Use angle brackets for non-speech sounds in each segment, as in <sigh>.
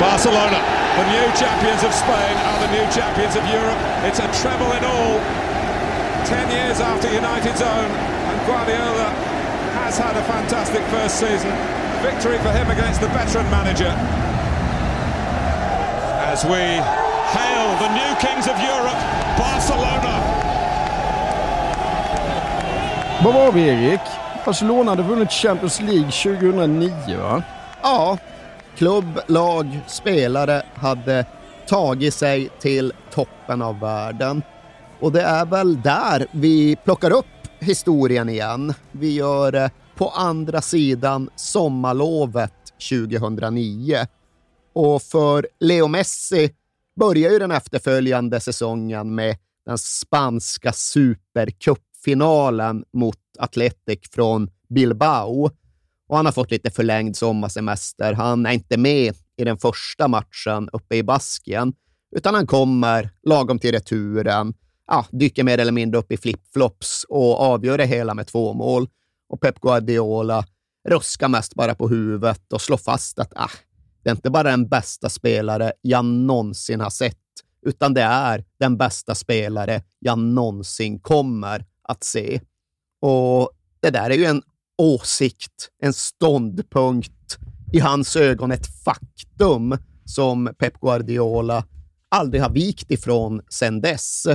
Barcelona, the new champions of Spain, are the new champions of Europe. It's a treble in all. Ten years after United's own, and Guardiola has had a fantastic first season. Victory for him against the veteran manager. As we hail the new kings of Europe, Barcelona. Vad var vi Erik? Barcelona hade vunnit Champions League 2009 va? Ja, klubb, lag, spelare hade tagit sig till toppen av världen. Och det är väl där vi plockar upp historien igen. Vi gör det på andra sidan sommarlovet 2009. Och för Leo Messi börjar ju den efterföljande säsongen med den spanska supercupfinalen mot Athletic från Bilbao. Och han har fått lite förlängd sommarsemester. Han är inte med i den första matchen uppe i Baskien, utan han kommer lagom till returen, ja, dyker mer eller mindre upp i flipflops och avgör det hela med två mål. Och Pep Guardiola ruskar mest bara på huvudet och slår fast att ah, det är inte bara den bästa spelare jag någonsin har sett, utan det är den bästa spelare jag någonsin kommer att se. Och det där är ju en åsikt, en ståndpunkt, i hans ögon ett faktum som Pep Guardiola aldrig har vikt ifrån sedan dess.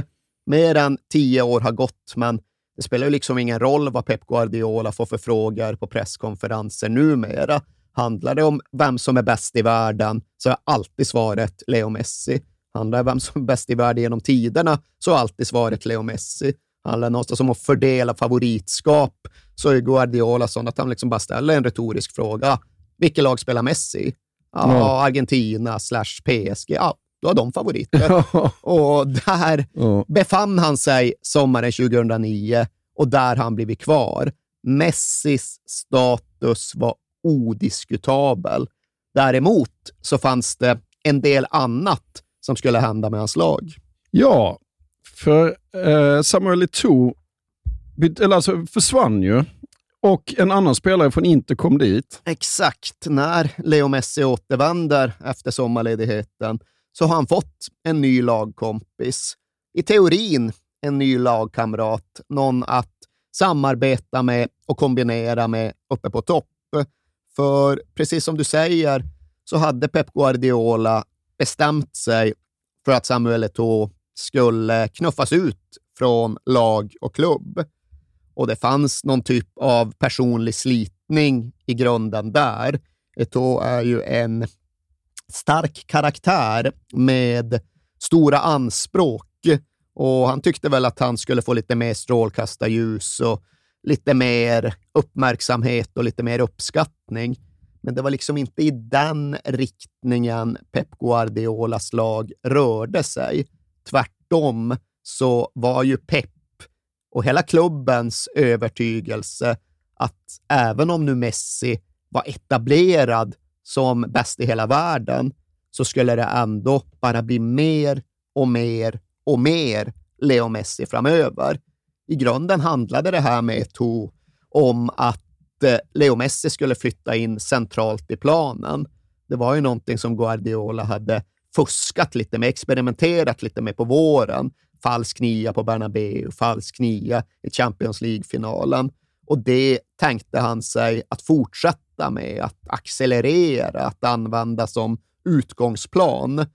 Mer än tio år har gått, men det spelar ju liksom ingen roll vad Pep Guardiola får för frågor på presskonferenser numera. Handlar det om vem som är bäst i världen så är alltid svaret Leo Messi. Handlar det om vem som är bäst i världen genom tiderna så är alltid svaret Leo Messi. Handlar det någonstans om att fördela favoritskap så är Guardiola sån att han liksom bara ställer en retorisk fråga. Vilket lag spelar Messi? Ja, Ja. Argentina slash PSG. Ja, då har de favoriter. <laughs> och där Ja. befann han sig sommaren 2009 och där har han blivit kvar. Messis status var odiskutabel. Däremot så fanns det en del annat som skulle hända med hans lag. Ja, för eh, Samuel Eto'o eller alltså, försvann ju och en annan spelare från Inter kom dit. Exakt när Leo Messi återvänder efter sommarledigheten så har han fått en ny lagkompis. I teorin en ny lagkamrat, någon att samarbeta med och kombinera med uppe på topp. För precis som du säger så hade Pep Guardiola bestämt sig för att Samuel Eto'o skulle knuffas ut från lag och klubb. Och det fanns någon typ av personlig slitning i grunden där. Eto'o är ju en stark karaktär med stora anspråk och han tyckte väl att han skulle få lite mer strålkastarljus och lite mer uppmärksamhet och lite mer uppskattning. Men det var liksom inte i den riktningen Pep Guardiolas lag rörde sig. Tvärtom så var ju Pep och hela klubbens övertygelse att även om nu Messi var etablerad som bäst i hela världen så skulle det ändå bara bli mer och mer och mer Leo Messi framöver. I grunden handlade det här med Eto'o om att eh, Leo Messi skulle flytta in centralt i planen. Det var ju någonting som Guardiola hade fuskat lite med, experimenterat lite med på våren. Falsk nia på Bernabeu, falsk nia i Champions League-finalen. Och det tänkte han sig att fortsätta med, att accelerera, att använda som utgångsplan.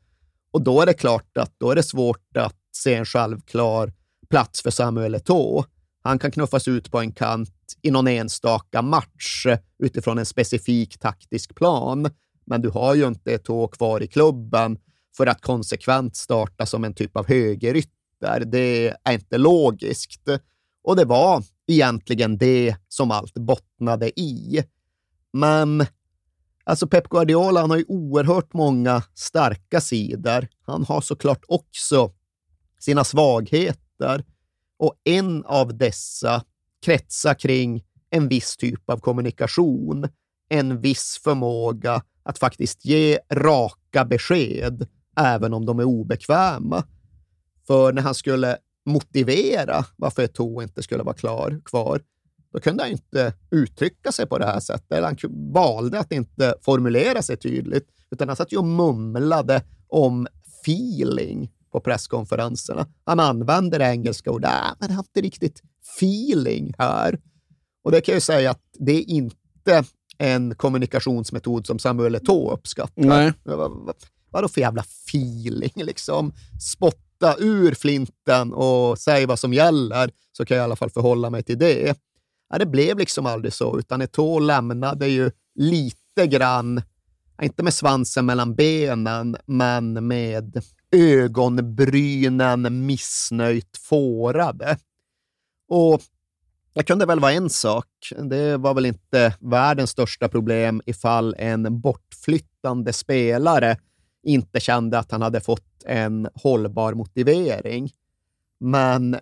Och då är det klart att då är det svårt att se en självklar plats för Samuel Eto'o. Han kan knuffas ut på en kant i någon enstaka match utifrån en specifik taktisk plan. Men du har ju inte Eto'o kvar i klubben för att konsekvent starta som en typ av högerytter. Det är inte logiskt. Och det var egentligen det som allt bottnade i. Men alltså Pep Guardiola han har ju oerhört många starka sidor. Han har såklart också sina svagheter och en av dessa kretsar kring en viss typ av kommunikation, en viss förmåga att faktiskt ge raka besked, även om de är obekväma. För när han skulle motivera varför Eto'o inte skulle vara klar, kvar, då kunde han inte uttrycka sig på det här sättet. Eller han valde att inte formulera sig tydligt, utan han satt ju och mumlade om feeling på presskonferenserna. Han använder engelska ord, äh, men han har inte riktigt feeling här. Och det kan jag säga att det är inte en kommunikationsmetod som Samuel Eto'o uppskattar. Nej. Vadå för jävla feeling liksom? Spotta ur flinten och säg vad som gäller, så kan jag i alla fall förhålla mig till det. Ja, det blev liksom aldrig så, utan Eto'o lämnade ju lite grann, inte med svansen mellan benen, men med ögonbrynen missnöjt fårade. Och det kunde väl vara en sak. Det var väl inte världens största problem ifall en bortflyttande spelare inte kände att han hade fått en hållbar motivering. Men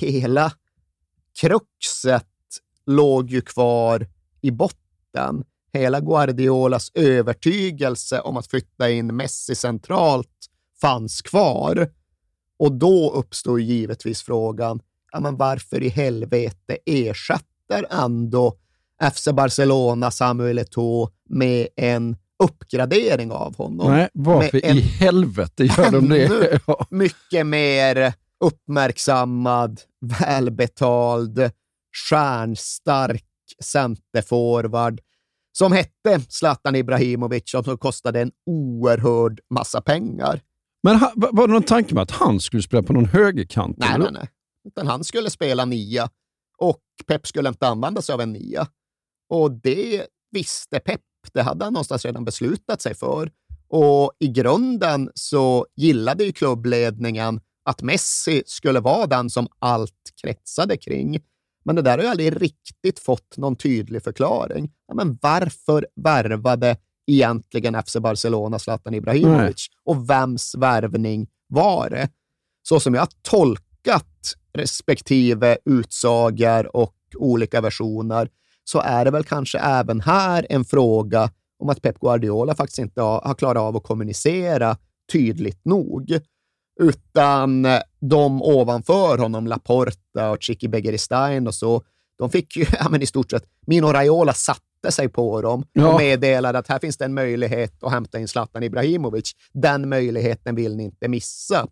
hela kruxet låg ju kvar i botten. Hela Guardiolas övertygelse om att flytta in Messi centralt fanns kvar. Och då uppstår givetvis frågan, ja, men varför i helvete ersätter ändå FC Barcelona Samuel Eto'o med en uppgradering av honom? Nej, varför i helvete gör de det? <laughs> mycket mer uppmärksammad, välbetald, stjärnstark centerforward som hette Zlatan Ibrahimovic och som kostade en oerhörd massa pengar. Men var det någon tanke med att han skulle spela på någon högerkant? Nej, nej, nej. Utan han skulle spela nia och Pep skulle inte använda sig av en nia. Och det visste Pep. Det hade han någonstans redan beslutat sig för. Och i grunden så gillade ju klubbledningen att Messi skulle vara den som allt kretsade kring. Men det där har ju aldrig riktigt fått någon tydlig förklaring. Ja, men varför värvade egentligen FC Barcelona Zlatan Ibrahimovic? Och vems värvning var det? Så som jag har tolkat respektive utsagor och olika versioner så är det väl kanske även här en fråga om att Pep Guardiola faktiskt inte har klarat av att kommunicera tydligt nog. Utan de ovanför honom, Laporta och Chiqui Begiristain och så, de fick ju <laughs> ja, men i stort sett, Mino Raiola satte sig på dem ja. och meddelade att här finns det en möjlighet att hämta in Zlatan Ibrahimovic. Den möjligheten vill ni inte missa.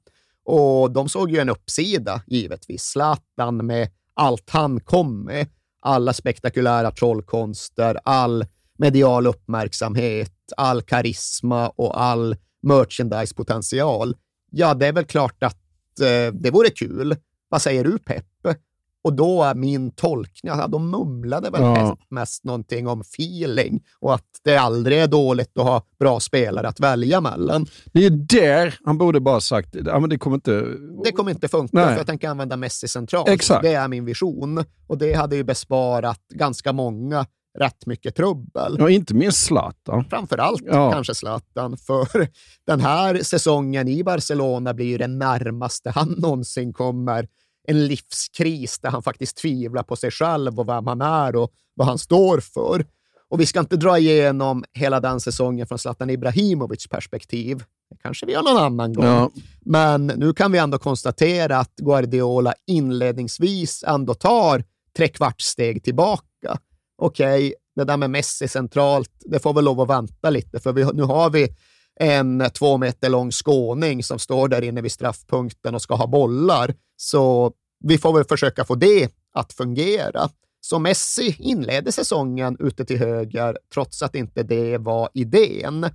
Och de såg ju en uppsida, givetvis. Zlatan med allt han kom med. Alla spektakulära trollkonster, all medial uppmärksamhet, all karisma och all merchandise-potential. Ja, det är väl klart att eh, det vore kul. Vad säger du, Pep? Och då är min tolkning, ja, de mumlade väl ja. mest någonting om feeling och att det aldrig är dåligt att ha bra spelare att välja mellan. Det är där han borde bara sagt, ja, men det kommer inte... Det kommer inte funka, Nej. för jag tänker använda Messi centralt. Exakt. Det är min vision och det hade ju besparat ganska många rätt mycket trubbel. Ja, inte minst Zlatan. Framförallt ja. kanske Zlatan, för den här säsongen i Barcelona blir ju det närmaste han någonsin kommer en livskris där han faktiskt tvivlar på sig själv och vem han är och vad han står för. Och vi ska inte dra igenom hela den säsongen från Zlatan Ibrahimovics perspektiv. Det kanske vi gör någon annan gång. Ja. Men nu kan vi ändå konstatera att Guardiola inledningsvis ändå tar trekvarts steg tillbaka. Okej, okay, det där med Messi centralt, det får väl lov att vänta lite, för vi, nu har vi en två meter lång skåning som står där inne vid straffpunkten och ska ha bollar. Så vi får väl försöka få det att fungera. Så Messi inledde säsongen ute till höger, trots att inte det var idén.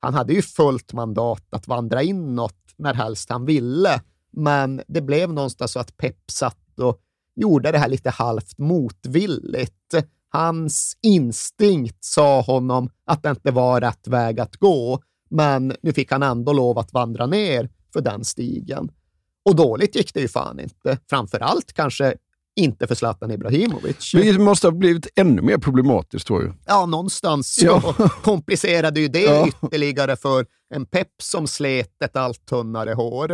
Han hade ju fullt mandat att vandra inåt när helst han ville, men det blev någonstans så att Pep satt och gjorde det här lite halvt motvilligt. Hans instinkt sa honom att det inte var rätt väg att gå, men nu fick han ändå lov att vandra ner för den stigen. Och dåligt gick det ju fan inte. Framför allt kanske inte för Zlatan Ibrahimovic. Det måste ha blivit ännu mer problematiskt tror jag. Ja, någonstans Ja. <laughs> komplicerade ju det Ja. ytterligare för en Pep som slet ett allt tunnare hår.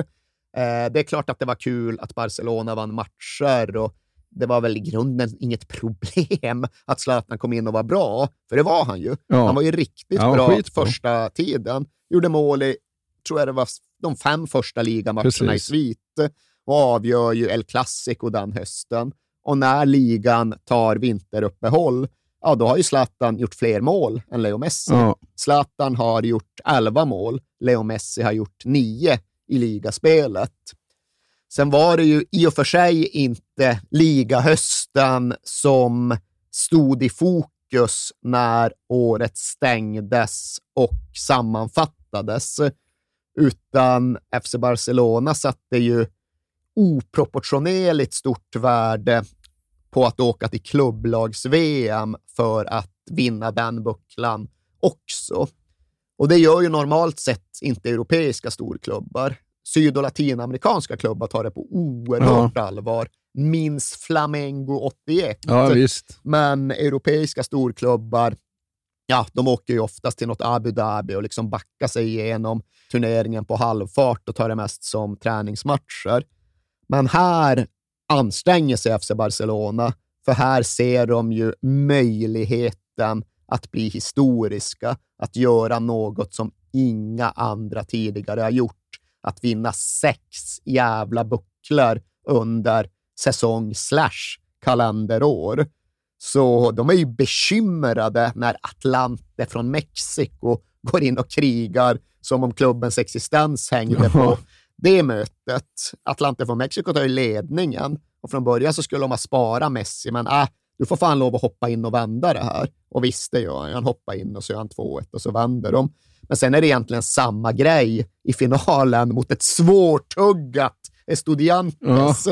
Eh, det är klart att det var kul att Barcelona vann matcher och det var väl i grunden inget problem att Zlatan kom in och var bra, för det var han ju. Ja. Han var ju riktigt bra första tiden. Gjorde mål i, tror jag det var, de fem första ligamatcherna i Precis. svit och avgör ju El Clasico den hösten. Och när ligan tar vinteruppehåll, ja då har ju Zlatan gjort fler mål än Leo Messi. Ja. Zlatan har gjort 11 mål, Leo Messi har gjort 9 i ligaspelet. Sen var det ju i och för sig inte ligahösten som stod i fokus när året stängdes och sammanfattades, utan FC Barcelona satte ju oproportionerligt stort värde på att åka till klubblags-VM för att vinna den bucklan också. Och det gör ju normalt sett inte europeiska storklubbar. Syd och latinamerikanska klubbar tar det på oerhört allvar. Minns Flamengo 81. ja, visst. Men europeiska storklubbar, ja, de åker ju oftast till något Abu Dhabi och liksom backar sig igenom turneringen på halvfart och tar det mest som träningsmatcher. Men här anstränger sig FC Barcelona, för här ser de ju möjligheten att bli historiska, att göra något som inga andra tidigare har gjort. Att vinna sex jävla bucklor under säsong slash kalenderår. Så de är ju bekymrade när Atlante från Mexiko går in och krigar som om klubbens existens hängde på det mötet. Atlante från Mexiko tar ju ledningen och från början så skulle de ha sparat Messi, men äh, du får fan lov att hoppa in och vända det här. Och visst, det gör han. Han hoppar in och så gör han 2-1 och så vänder de. Men sen är det egentligen samma grej i finalen mot ett svårtuggat Estudiantes.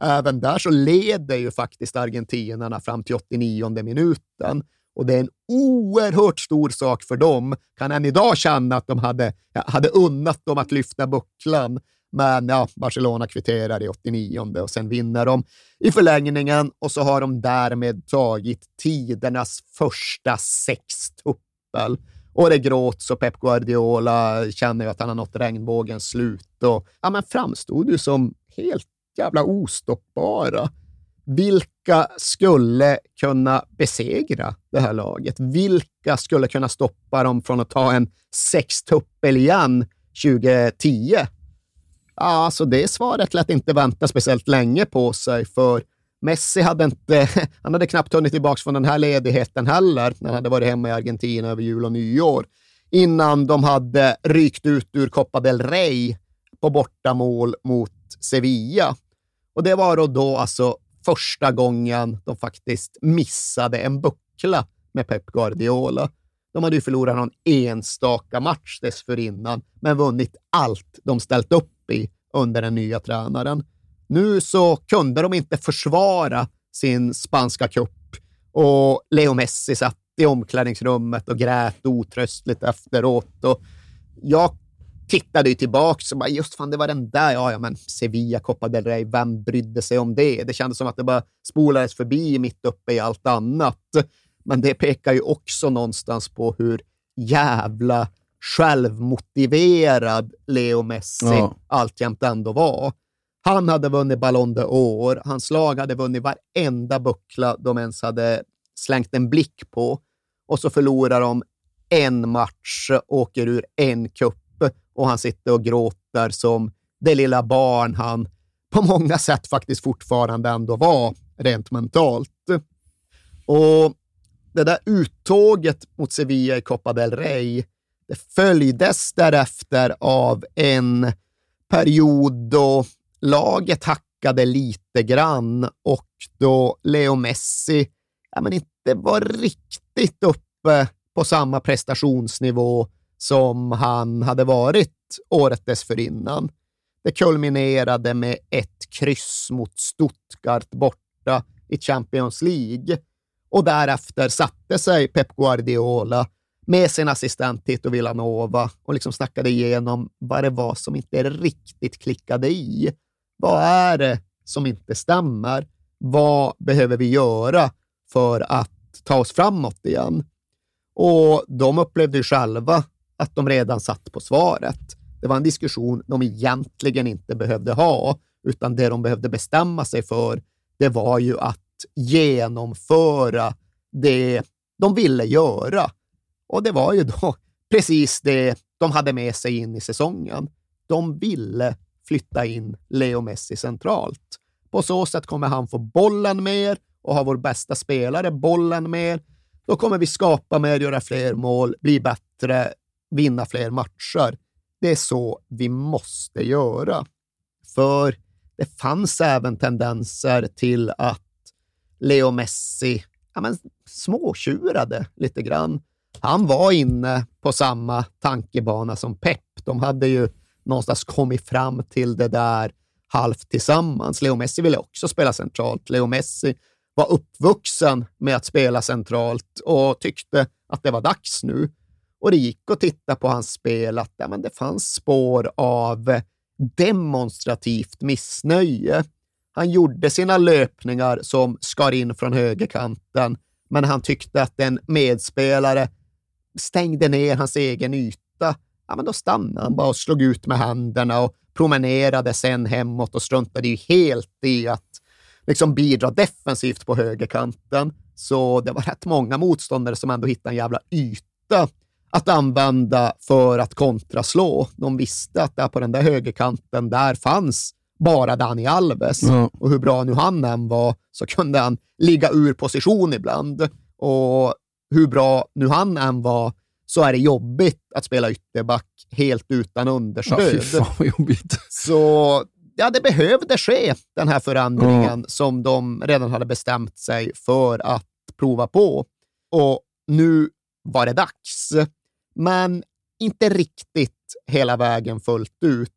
Även där så leder ju faktiskt argentinarna fram till 89 minuten. Och det är en oerhört stor sak för dem. Kan än idag känna att de hade, ja, hade unnat dem att lyfta bucklan. Men ja, Barcelona kvitterar i 89 och sen vinner de i förlängningen och så har de därmed tagit tidernas första sextuppel. Och det gråts och Pep Guardiola känner ju att han har nått regnbågens slut och ja, men framstod ju som helt jävla ostoppbara. Vilka skulle kunna besegra det här laget? Vilka skulle kunna stoppa dem från att ta en sextuppel igen 2010? Alltså det svaret lät inte vänta speciellt länge på sig, för Messi hade inte, <laughs> han hade knappt hunnit tillbaka från den här ledigheten heller, när han hade varit hemma i Argentina över jul och nyår, innan de hade rykt ut ur Copa del Rey på bortamål mot Sevilla. Och det var då, då alltså första gången de faktiskt missade en buckla med Pep Guardiola. De hade ju förlorat någon enstaka match dessförinnan, men vunnit allt de ställt upp i under den nya tränaren. Nu så kunde de inte försvara sin spanska cup och Leo Messi satt i omklädningsrummet och grät otröstligt efteråt. Och jag tittade ju tillbaka och bara, just fan, det var den där, ja, ja, men Sevilla, Copa del Rey, vem brydde sig om det? Det kändes som att det bara spolades förbi mitt uppe i allt annat. Men det pekar ju också någonstans på hur jävla självmotiverad Leo Messi Ja. alltjämt ändå var. Han hade vunnit Ballon d'Or, hans lag hade vunnit varenda buckla de ens hade slängt en blick på och så förlorar de en match, åker ur en cup och han sitter och gråter som det lilla barn han på många sätt faktiskt fortfarande ändå var, rent mentalt. Och det där uttåget mot Sevilla i Copa del Rey, det följdes därefter av en period då laget hackade lite grann och då Leo Messi ja, men inte var riktigt uppe på samma prestationsnivå som han hade varit året dessförinnan. Det kulminerade med ett kryss mot Stuttgart borta i Champions League. Och därefter satte sig Pep Guardiola med sin assistent Tito Villanova och liksom snackade igenom vad det var som inte riktigt klickade i. Vad är det som inte stämmer? Vad behöver vi göra för att ta oss framåt igen? Och de upplevde ju själva att de redan satt på svaret. Det var en diskussion de egentligen inte behövde ha, utan det de behövde bestämma sig för, det var ju att genomföra det de ville göra. Och det var ju då <laughs> precis det de hade med sig in i säsongen. De ville flytta in Leo Messi centralt. På så sätt kommer han få bollen mer och ha vår bästa spelare bollen mer. Då kommer vi skapa mer, göra fler mål, bli bättre, vinna fler matcher. Det är så vi måste göra. För det fanns även tendenser till att Leo Messi ja, men, småtjurade lite grann. Han var inne på samma tankebana som Pep. De hade ju någonstans kommit fram till det där halvt tillsammans. Leo Messi ville också spela centralt. Leo Messi var uppvuxen med att spela centralt och tyckte att det var dags nu. Och det gick att titta på hans spel att ja, men det fanns spår av demonstrativt missnöje. Han gjorde sina löpningar som skar in från högerkanten, men han tyckte att en medspelare stängde ner hans egen yta. Ja, men då stannade han bara och slog ut med händerna och promenerade sen hemåt och struntade ju helt i att liksom bidra defensivt på högerkanten. Så det var rätt många motståndare som ändå hittade en jävla yta att använda för att kontraslå. De visste att där på den där högerkanten, där fanns bara Dani Alves. Ja. Och hur bra nu han än var så kunde han ligga ur position ibland. Och hur bra nu han än var så är det jobbigt att spela ytterback helt utan understöd. Ja, fan. Så ja, det behövde ske, den här förändringen ja. som de redan hade bestämt sig för att prova på. Och nu var det dags men inte riktigt hela vägen fullt ut.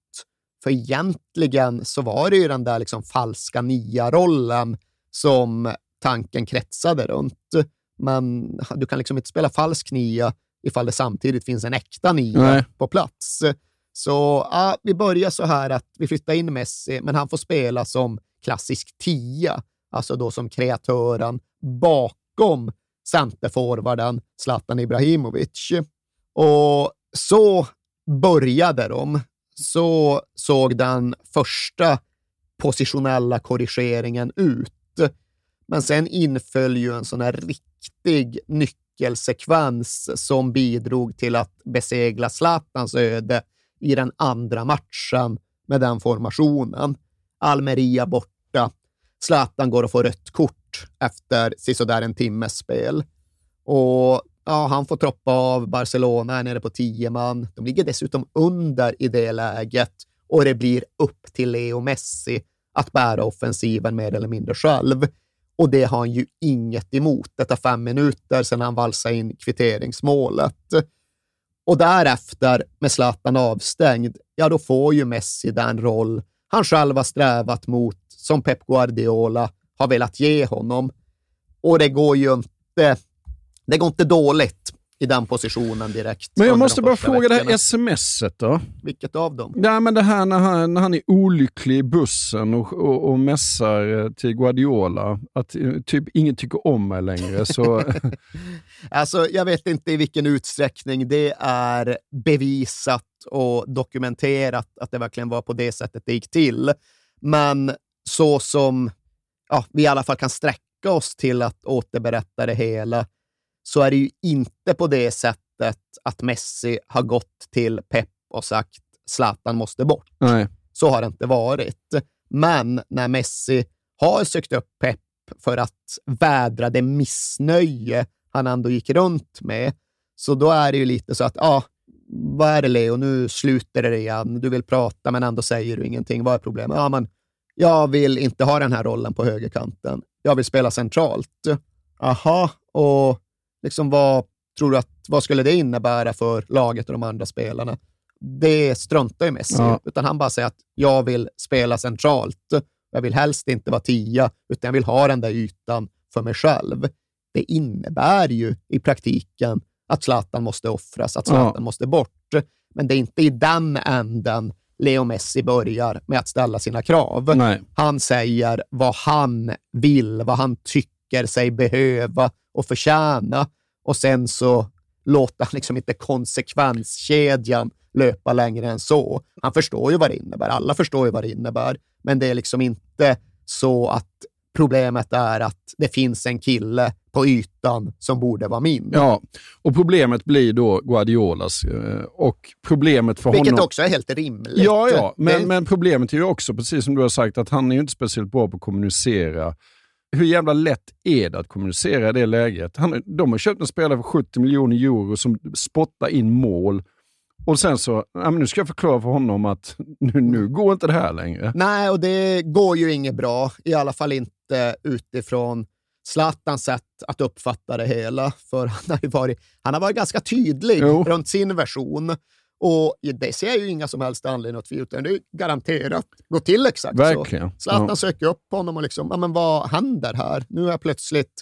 För egentligen så var det ju den där liksom falska nia-rollen som tanken kretsade runt. Men du kan liksom inte spela falsk nia ifall det samtidigt finns en äkta nia Nej. på plats. Så ja, vi börjar så här att vi flyttar in Messi, men han får spela som klassisk tia, alltså då som kreatören bakom centerforwarden Zlatan Ibrahimovic. Och så började de. Så såg den första positionella korrigeringen ut. Men sen inföll ju en sån här riktig nyckelsekvens som bidrog till att besegla Zlatans öde i den andra matchen med den formationen. Almeria borta. Zlatan går och får rött kort efter sisådär en timmes spel. Och Ja, han får troppa av. Barcelona är nere på tio man. De ligger dessutom under i det läget och det blir upp till Leo Messi att bära offensiven mer eller mindre själv. Och det har han ju inget emot. Det tar fem minuter sedan han valsade in kvitteringsmålet. Och därefter, med Zlatan avstängd, ja då får ju Messi den roll han själv har strävat mot, som Pep Guardiola har velat ge honom. Och det går ju inte det går inte dåligt i den positionen direkt. Men jag måste bara fråga veckorna. det här smset då. Vilket av dem? Ja, men det här när han, när han är olycklig i bussen och, och, och mässar eh, till Guardiola, att eh, typ ingen tycker om mig längre. Så... <laughs> alltså, jag vet inte i vilken utsträckning det är bevisat och dokumenterat att det verkligen var på det sättet det gick till. Men så som ja, vi i alla fall kan sträcka oss till att återberätta det hela, så är det ju inte på det sättet att Messi har gått till Pep och sagt Zlatan måste bort. Nej. Så har det inte varit. Men när Messi har sökt upp Pep för att vädra det missnöje han ändå gick runt med, så då är det ju lite så att, ja, ah, vad är det Leo, nu slutar det igen. Du vill prata men ändå säger du ingenting. Vad är problemet? Ja, men jag vill inte ha den här rollen på högerkanten. Jag vill spela centralt. Aha, och Liksom vad tror du att, vad skulle det innebära för laget och de andra spelarna? Det struntar ju Messi ja. utan han bara säger att jag vill spela centralt Jag vill helst inte vara tia, utan jag vill ha den där ytan för mig själv. Det innebär ju i praktiken att Zlatan måste offras, att Zlatan ja. måste bort. Men det är inte i den änden Leo Messi börjar med att ställa sina krav. Nej. Han säger vad han vill, vad han tycker sig behöva och förtjäna. Och sen så låter han liksom inte konsekvenskedjan löpa längre än så. Han förstår ju vad det innebär. Alla förstår ju vad det innebär. Men det är liksom inte så att problemet är att det finns en kille på ytan som borde vara min. Ja, och problemet blir då Guardiolas. Eh, och problemet för Vilket honom... också är helt rimligt. Ja, ja. Men, det... men problemet är ju också, precis som du har sagt, att han är ju inte speciellt bra på att kommunicera. Hur jävla lätt är det att kommunicera i det läget? Han, de har köpt en spelare för 70 miljoner euro som spottar in mål och sen så, ja, nu ska jag förklara för honom att nu, nu går inte det här längre. Nej, och det går ju inget bra. I alla fall inte utifrån Zlatans sätt att uppfatta det hela. För han har, varit, han har varit ganska tydlig jo. runt sin version. Och det ser jag ju inga som helst anledning att tvivla Det är garanterat gå till exakt Verkligen. så. Zlatan ja. söker upp honom och liksom, ja, men vad händer här? Nu är jag plötsligt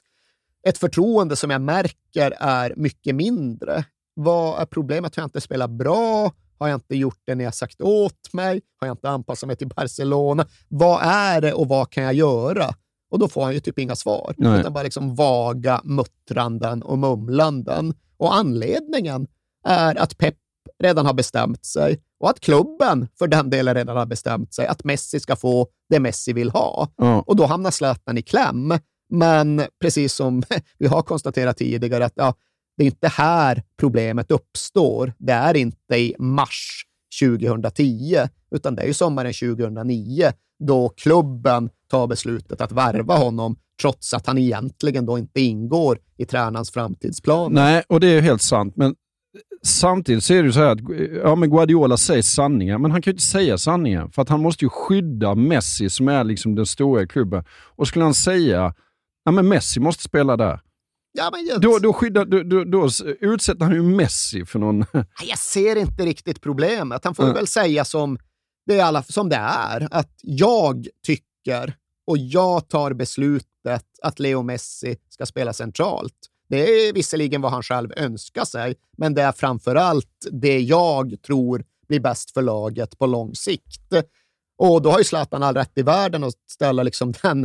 ett förtroende som jag märker är mycket mindre. Vad är problemet? Har jag inte spelat bra? Har jag inte gjort det ni har sagt åt mig? Har jag inte anpassat mig till Barcelona? Vad är det och vad kan jag göra? Och då får han ju typ inga svar, Nej. utan bara liksom vaga muttranden och mumlanden. Och anledningen är att Pep redan har bestämt sig och att klubben för den delen redan har bestämt sig att Messi ska få det Messi vill ha. Ja. Och då hamnar Zlatan i kläm. Men precis som <laughs> vi har konstaterat tidigare, att ja, det är inte här problemet uppstår. Det är inte i mars 2010, utan det är ju sommaren 2009 då klubben tar beslutet att värva honom trots att han egentligen då inte ingår i tränarens framtidsplan. Nej, och det är helt sant. Men samtidigt så är det ju så här att ja, men Guardiola säger sanningar, men han kan ju inte säga sanningen för att han måste ju skydda Messi som är liksom den stora klubben. Och skulle han säga ja, men Messi måste spela där, Ja, men då, då, skyddar, då, då, då utsätter han ju Messi för någon... Jag ser inte riktigt problemet. Han får mm. väl säga som det, är alla, som det är, att jag tycker och jag tar beslutet att Leo Messi ska spela centralt. Det är visserligen vad han själv önskar sig, men det är framför allt det jag tror blir bäst för laget på lång sikt. Och då har ju Zlatan all rätt i världen att ställa liksom den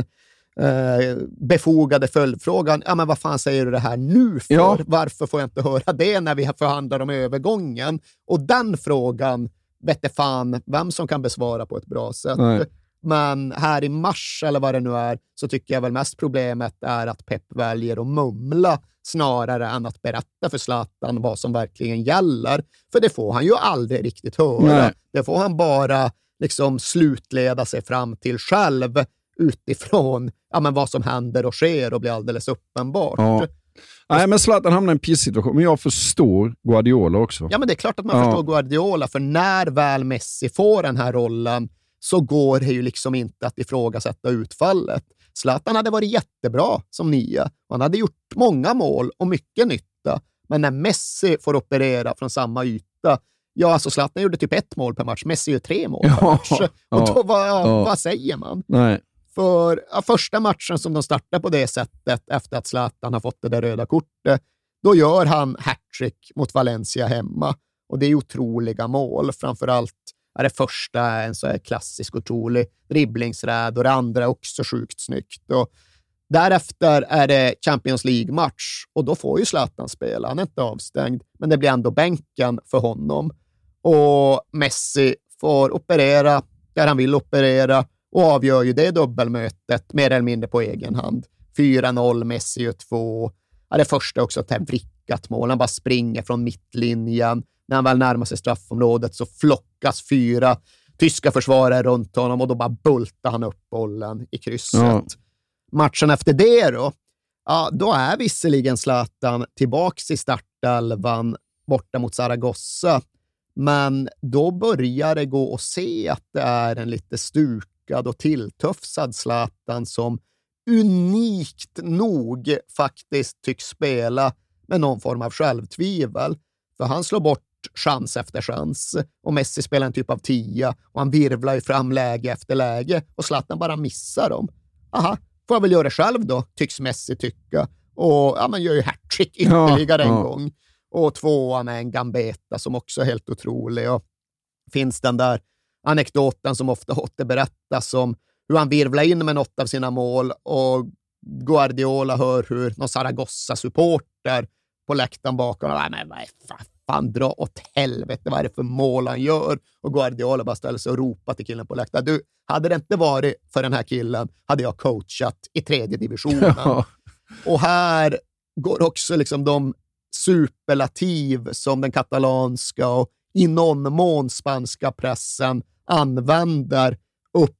eh, befogade följdfrågan. Ja, men vad fan säger du det här nu för? Ja. Varför får jag inte höra det när vi förhandlar om övergången? Och den frågan vette fan vem som kan besvara på ett bra sätt. Nej. Men här i mars, eller vad det nu är, så tycker jag väl mest problemet är att Pep väljer att mumla snarare än att berätta för Zlatan vad som verkligen gäller. För det får han ju aldrig riktigt höra. Nej. Det får han bara liksom slutleda sig fram till själv utifrån ja, men vad som händer och sker och blir alldeles uppenbart. Ja. Nej, men Zlatan hamnar i en pissituation, men jag förstår Guardiola också. Ja, men det är klart att man ja. förstår Guardiola, för när väl Messi får den här rollen så går det ju liksom inte att ifrågasätta utfallet. Zlatan hade varit jättebra som nia. Han hade gjort många mål och mycket nytta. Men när Messi får operera från samma yta, ja, alltså Zlatan gjorde typ ett mål per match, Messi gör tre mål per match. och då, vad, ja. vad säger man? Nej. För ja, första matchen som de startar på det sättet efter att Zlatan har fått det där röda kortet, då gör han hattrick mot Valencia hemma. Och det är otroliga mål. Framförallt Ja, det första är en så här klassisk otrolig dribblingsräd och det andra är också sjukt snyggt. Och därefter är det Champions League-match och då får ju Zlatan spela. Han är inte avstängd, men det blir ändå bänken för honom. Och Messi får operera där han vill operera och avgör ju det dubbelmötet mer eller mindre på egen hand. 4-0, Messi gör två. Ja, det första är också ett vrickat mål. Han bara springer från mittlinjen. När han väl närmar sig straffområdet så flockas fyra tyska försvarare runt honom och då bara bultar han upp bollen i krysset. Ja. Matchen efter det då, ja, då är visserligen Zlatan tillbaks i startelvan borta mot Zaragoza, men då börjar det gå att se att det är en lite stuk lyckad och tilltufsad Zlatan som unikt nog faktiskt tycks spela med någon form av självtvivel. För han slår bort chans efter chans. Och Messi spelar en typ av tia och han virvlar ju fram läge efter läge och Zlatan bara missar dem. Aha, får jag väl göra det själv då, tycks Messi tycka. Och ja, man gör ju hattrick ytterligare ja, en ja. gång. Och tvåa med en gambeta som också är helt otrolig. Och finns den där anekdoten som ofta återberättas om hur han virvlar in med något av sina mål och Guardiola hör hur någon Zaragoza-supporter på läktaren bakom. Nej, men vad fan, dra åt helvete, vad är det för mål han gör? Och Guardiola bara ställer sig och ropar till killen på läktaren. Du, hade det inte varit för den här killen hade jag coachat i tredje divisionen. <laughs> Ja. Och här går också liksom de superlativ som den katalanska och i någon mån spanska pressen använder upp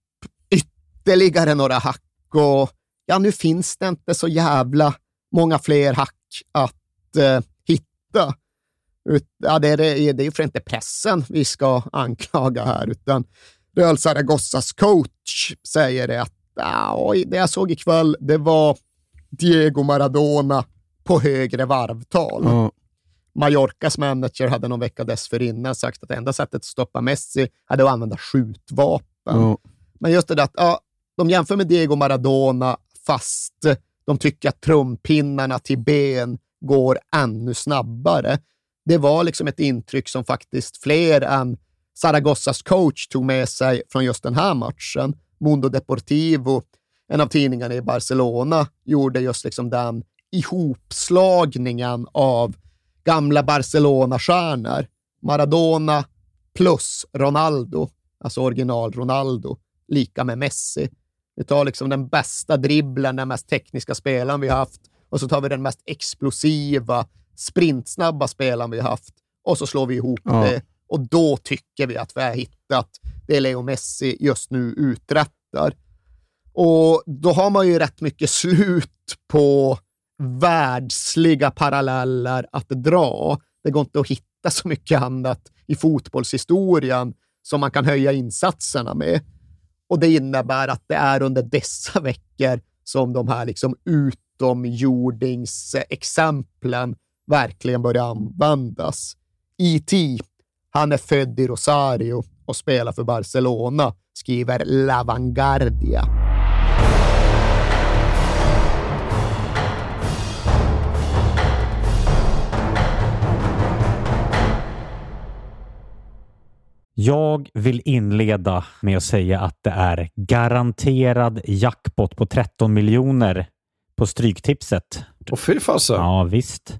ytterligare några hack och ja, nu finns det inte så jävla många fler hack att eh, hitta. Ut, ja, det, är, det, det är för inte pressen vi ska anklaga här, utan Real Zaragozzas coach säger det att ja, det jag såg ikväll, det var Diego Maradona på högre varvtal. Mm. Mallorcas manager hade någon vecka dessförinnan sagt att enda sättet att stoppa Messi hade att använda skjutvapen. Mm. Men just det där att ja, de jämför med Diego Maradona fast de tycker att trumpinnarna till ben går ännu snabbare. Det var liksom ett intryck som faktiskt fler än Zaragozzas coach tog med sig från just den här matchen. Mundo Deportivo, en av tidningarna i Barcelona, gjorde just liksom den ihopslagningen av gamla Barcelona-stjärnor. Maradona plus Ronaldo, alltså original Ronaldo, lika med Messi. Vi tar liksom den bästa dribblen, den mest tekniska spelaren vi haft och så tar vi den mest explosiva, sprintsnabba spelaren vi har haft och så slår vi ihop ja. det. Och då tycker vi att vi har hittat det Leo Messi just nu uträttar. Och då har man ju rätt mycket slut på världsliga paralleller att dra. Det går inte att hitta så mycket annat i fotbollshistorien som man kan höja insatserna med. Och det innebär att det är under dessa veckor som de här liksom utomjordingsexemplen verkligen börjar användas. E.T. Han är född i Rosario och spelar för Barcelona, skriver La Vanguardia. Jag vill inleda med att säga att det är garanterad jackpot på 13 miljoner på Stryktipset. Och fy fasen. Ja, visst.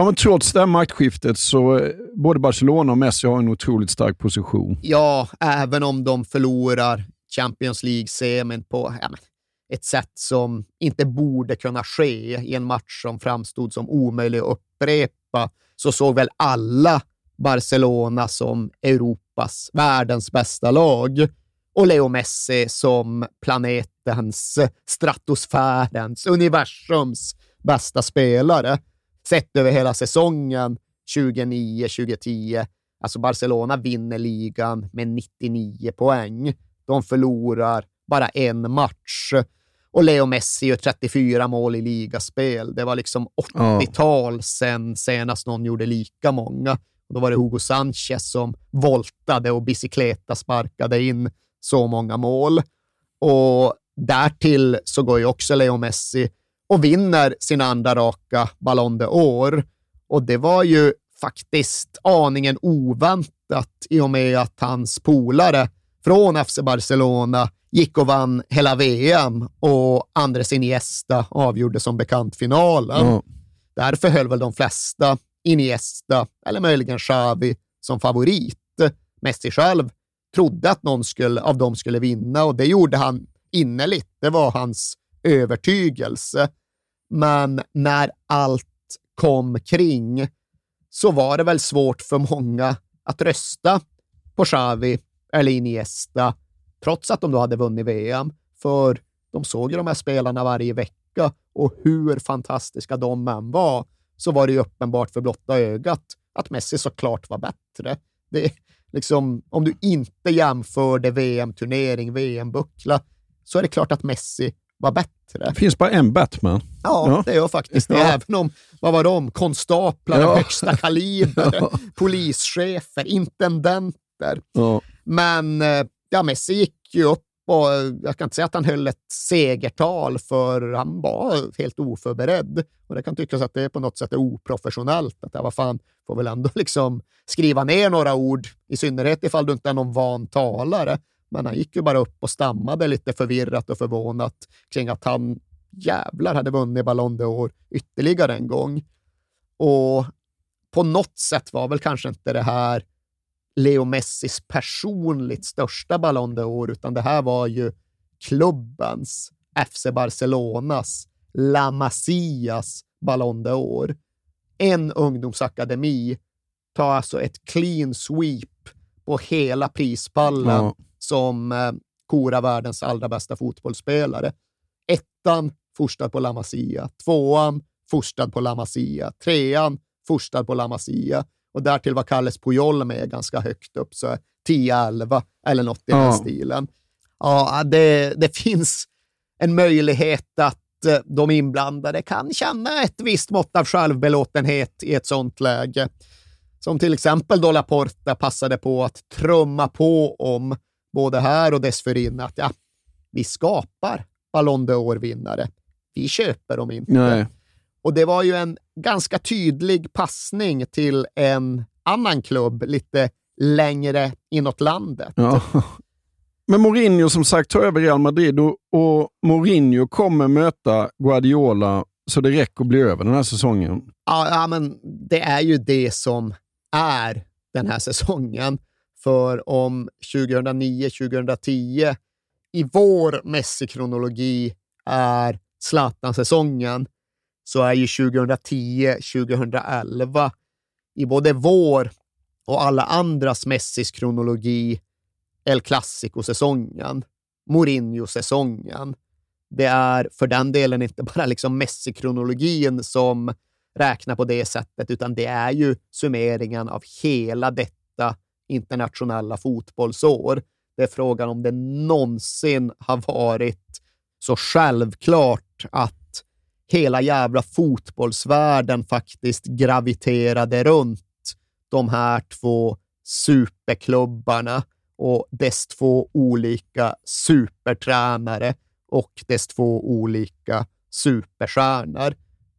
Ja, men trots det här maktskiftet så eh, både Barcelona och Messi har en otroligt stark position. Ja, även om de förlorar Champions League-semin på ja, ett sätt som inte borde kunna ske i en match som framstod som omöjlig att upprepa, så såg väl alla Barcelona som Europas, världens bästa lag och Leo Messi som planetens, stratosfärens, universums bästa spelare. Sett över hela säsongen 2009-2010. Alltså Barcelona vinner ligan med 99 poäng. De förlorar bara en match. Och Leo Messi gör 34 mål i ligaspel. Det var liksom 80-tal sen senast någon gjorde lika många. Och då var det Hugo Sanchez som voltade och bicykleta sparkade in så många mål. Och därtill så går ju också Leo Messi och vinner sin andra raka Ballon d'Or. Och det var ju faktiskt aningen oväntat i och med att hans polare från FC Barcelona gick och vann hela VM och Andres Iniesta avgjorde som bekant finalen. Mm. Därför höll väl de flesta Iniesta, eller möjligen Xavi, som favorit. Messi själv trodde att någon skulle, av dem skulle vinna och det gjorde han innerligt. Det var hans övertygelse. Men när allt kom kring så var det väl svårt för många att rösta på Xavi eller Iniesta, trots att de då hade vunnit VM. För de såg ju de här spelarna varje vecka och hur fantastiska de än var, så var det ju uppenbart för blotta ögat att Messi såklart var bättre. Det, liksom, om du inte jämförde VM-turnering, VM-buckla, så är det klart att Messi var bättre. Det finns bara en Batman. Ja, ja. det gör faktiskt det. Ja. Även om, vad var de, konstaplar ja. högsta kaliber, <laughs> ja. polischefer, intendenter. Ja. Men eh, ja, Messi gick ju upp och eh, jag kan inte säga att han höll ett segertal, för han var helt oförberedd. Och det kan tyckas att det på något sätt är oprofessionellt. Att jag, vad fan, får väl ändå <laughs> liksom skriva ner några ord, i synnerhet ifall du inte är någon van talare. Men han gick ju bara upp och stammade lite förvirrat och förvånat kring att han jävlar hade vunnit Ballon d'Or ytterligare en gång. Och på något sätt var väl kanske inte det här Leo Messis personligt största Ballon d'Or, utan det här var ju klubbens, FC Barcelonas, La Masias Ballon d'Or. En ungdomsakademi tar alltså ett clean sweep på hela prispallen ja som eh, korar världens allra bästa fotbollsspelare. Ettan forstad på La Masia, tvåan forstad på La Masia, trean forstad på La Masia och därtill var Kalles Pujol med ganska högt upp, så 10-11 eller något i ja. den stilen. Ja, det, det finns en möjlighet att eh, de inblandade kan känna ett visst mått av självbelåtenhet i ett sånt läge. Som till exempel då Laporta passade på att trumma på om, både här och dessförinnan, att ja, vi skapar Ballon d'Or-vinnare. Vi köper dem inte. Nej. Och det var ju en ganska tydlig passning till en annan klubb lite längre inåt landet. Ja. Men Mourinho som sagt tar över Real Madrid och, och Mourinho kommer möta Guardiola så det räcker att bli över den här säsongen. Ja, ja, men det är ju det som är den här säsongen. För om 2009-2010 i vår Messi-kronologi är Zlatan-säsongen, så är ju 2010-2011 i både vår och alla andras Messis kronologi El Clasico-säsongen, Mourinho-säsongen. Det är för den delen inte bara liksom Messi-kronologin som räknar på det sättet, utan det är ju summeringen av hela detta internationella fotbollsår. Det är frågan om det någonsin har varit så självklart att hela jävla fotbollsvärlden faktiskt graviterade runt de här två superklubbarna och dess två olika supertränare och dess två olika superstjärnor.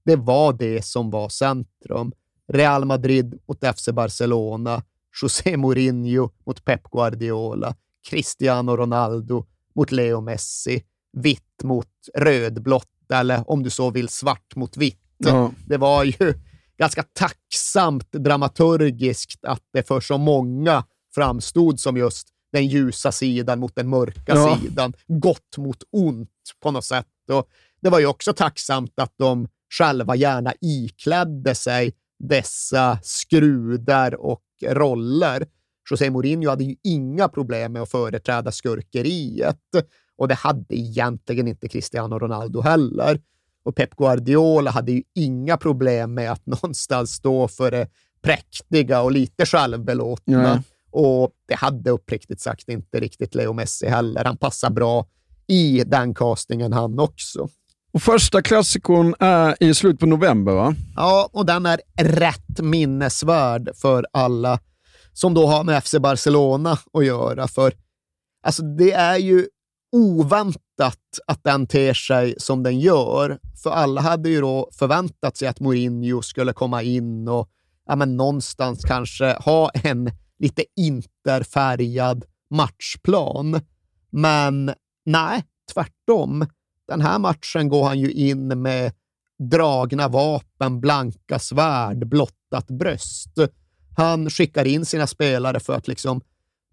Det var det som var centrum. Real Madrid mot FC Barcelona, José Mourinho mot Pep Guardiola, Cristiano Ronaldo mot Leo Messi, vitt mot rödblått eller om du så vill svart mot vitt. Ja. Det var ju ganska tacksamt dramaturgiskt att det för så många framstod som just den ljusa sidan mot den mörka Ja. sidan. Gott mot ont på något sätt. Och det var ju också tacksamt att de själva gärna iklädde sig dessa skrudar och roller. José Mourinho hade ju inga problem med att företräda skurkeriet och det hade egentligen inte Cristiano Ronaldo heller. Och Pep Guardiola hade ju inga problem med att <laughs> någonstans stå för det präktiga och lite självbelåtna. Nej. Och det hade uppriktigt sagt inte riktigt Leo Messi heller. Han passar bra i den castingen han också. Och första klassikon är i slutet på november, va? Ja, och den är rätt minnesvärd för alla som då har med FC Barcelona att göra. För alltså, det är ju oväntat att den ter sig som den gör. För alla hade ju då förväntat sig att Mourinho skulle komma in och ja, men någonstans kanske ha en lite interfärgad matchplan. Men nej, tvärtom. Den här matchen går han ju in med dragna vapen, blanka svärd, blottat bröst. Han skickar in sina spelare för att liksom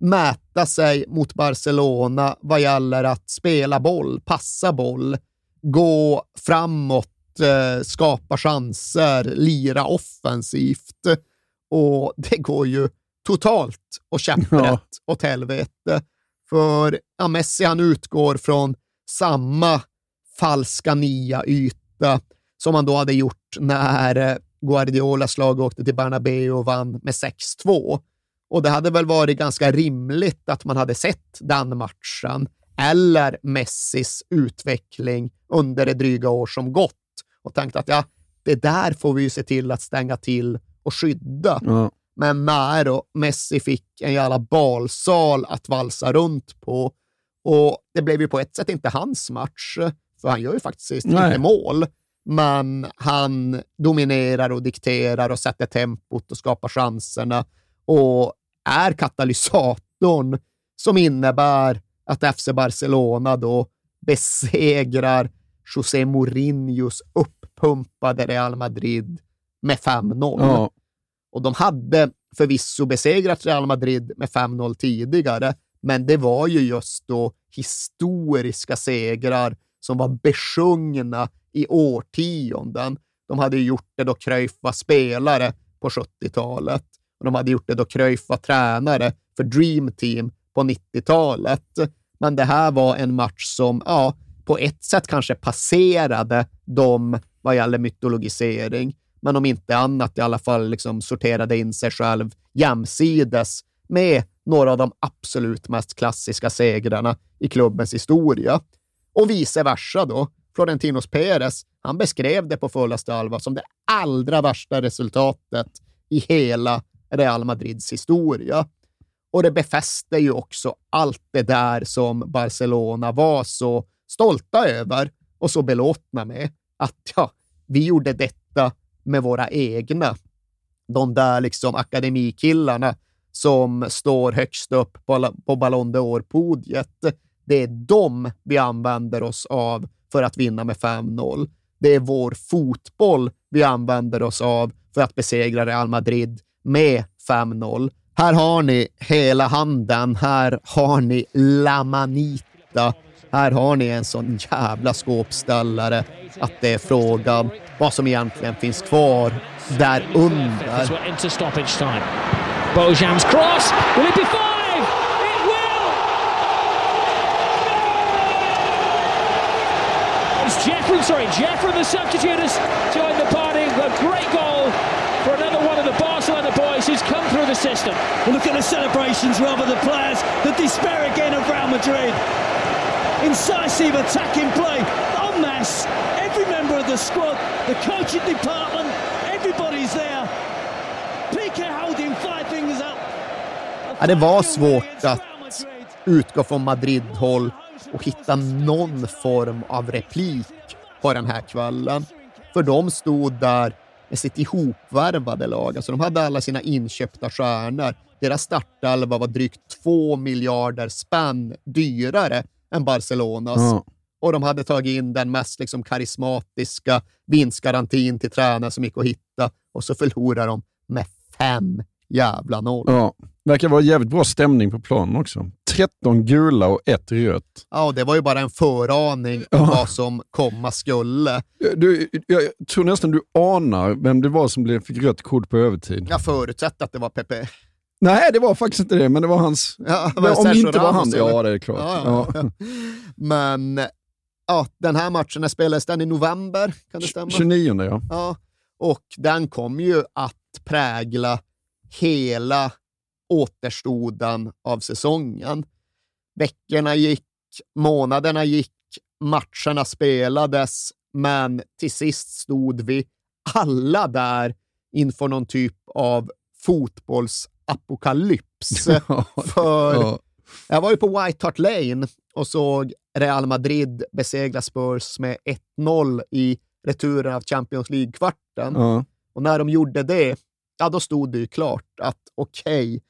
mäta sig mot Barcelona vad gäller att spela boll, passa boll, gå framåt, eh, skapa chanser, lira offensivt. Och det går ju totalt och käpprätt Ja. åt helvete. För ja, Messi han utgår från samma falska nia-yta som han då hade gjort när eh, Guardiolas lag åkte till Bernabeu och vann med 6-2. Och det hade väl varit ganska rimligt att man hade sett den matchen eller Messis utveckling under det dryga år som gått och tänkt att ja, det där får vi ju se till att stänga till och skydda. Ja. Men när då Messi fick en jävla balsal att valsa runt på och det blev ju på ett sätt inte hans match, för han gör ju faktiskt inte mål. Men han dominerar och dikterar och sätter tempot och skapar chanserna och är katalysatorn som innebär att FC Barcelona då besegrar José Mourinhos uppumpade Real Madrid med 5-0. Ja. Och de hade förvisso besegrat Real Madrid med 5-0 tidigare, men det var ju just då historiska segrar som var besjungna i årtionden. De hade gjort det då Cruyff var spelare på 70-talet och de hade gjort det då Cruyff var tränare för Dream Team på 90-talet. Men det här var en match som, ja, på ett sätt kanske passerade dem vad gäller mytologisering, men om inte annat i alla fall liksom sorterade in sig själv jämsides med några av de absolut mest klassiska segrarna i klubbens historia. Och vice versa då. Florentinos Perez, han beskrev det på fullaste allvar som det allra värsta resultatet i hela Real Madrids historia. Och det befäste ju också allt det där som Barcelona var så stolta över och så belåtna med. Att ja, vi gjorde detta med våra egna. De där liksom akademikillarna som står högst upp på, på Ballon d'Or-podiet. Det är dem vi använder oss av för att vinna med 5-0. Det är vår fotboll vi använder oss av för att besegra Real Madrid med 5-0. Här har ni hela handen. Här har ni La Manita. Här har ni en sån jävla skåpställare att det är frågan vad som egentligen finns kvar där under. Bojan's cross. Will it be far? Sorry, Jeffrey, the substitute, has joined the party. A great goal for another one of the Barcelona boys who's come through the system. Well, look at the celebrations, rather the players, the despair again of Real Madrid. Incisive attacking play, en masse. Every member of the squad, the coaching department, everybody's there. PK holding five fingers up. Ja, det var svårt att utgå från Madrid-håll och hitta någon form av replik på den här kvällen. För de stod där med sitt ihopvärvade lag. Alltså de hade alla sina inköpta stjärnor. Deras startelva var drygt två miljarder spänn dyrare än Barcelonas. Ja. Och de hade tagit in den mest liksom karismatiska vinstgarantin till tränare som gick att hitta och så förlorar de med fem jävla noll. Ja, verkar vara jävligt bra stämning på planen också. 13 gula och ett rött. Ja, det var ju bara en föraning om vad som komma skulle. Du, jag tror nästan du anar vem det var som fick rött kort på övertid. Jag förutsätter att det var Pepe. Nej, det var faktiskt inte det, men det var hans... Ja, men om det inte var han, ja det är klart. Ja. ja. <laughs> Men ja, den här matchen när spelades den i november, kan det stämma? 29 ja. Ja, och den kom ju att prägla hela återstoden av säsongen. Veckorna gick, månaderna gick, matcherna spelades, men till sist stod vi alla där inför någon typ av fotbollsapokalyps. <laughs> För Ja. jag var ju på White Hart Lane och såg Real Madrid besegra Spurs med 1-0 i returen av Champions League-kvarten. Och när de gjorde det, ja då stod det ju klart att okej,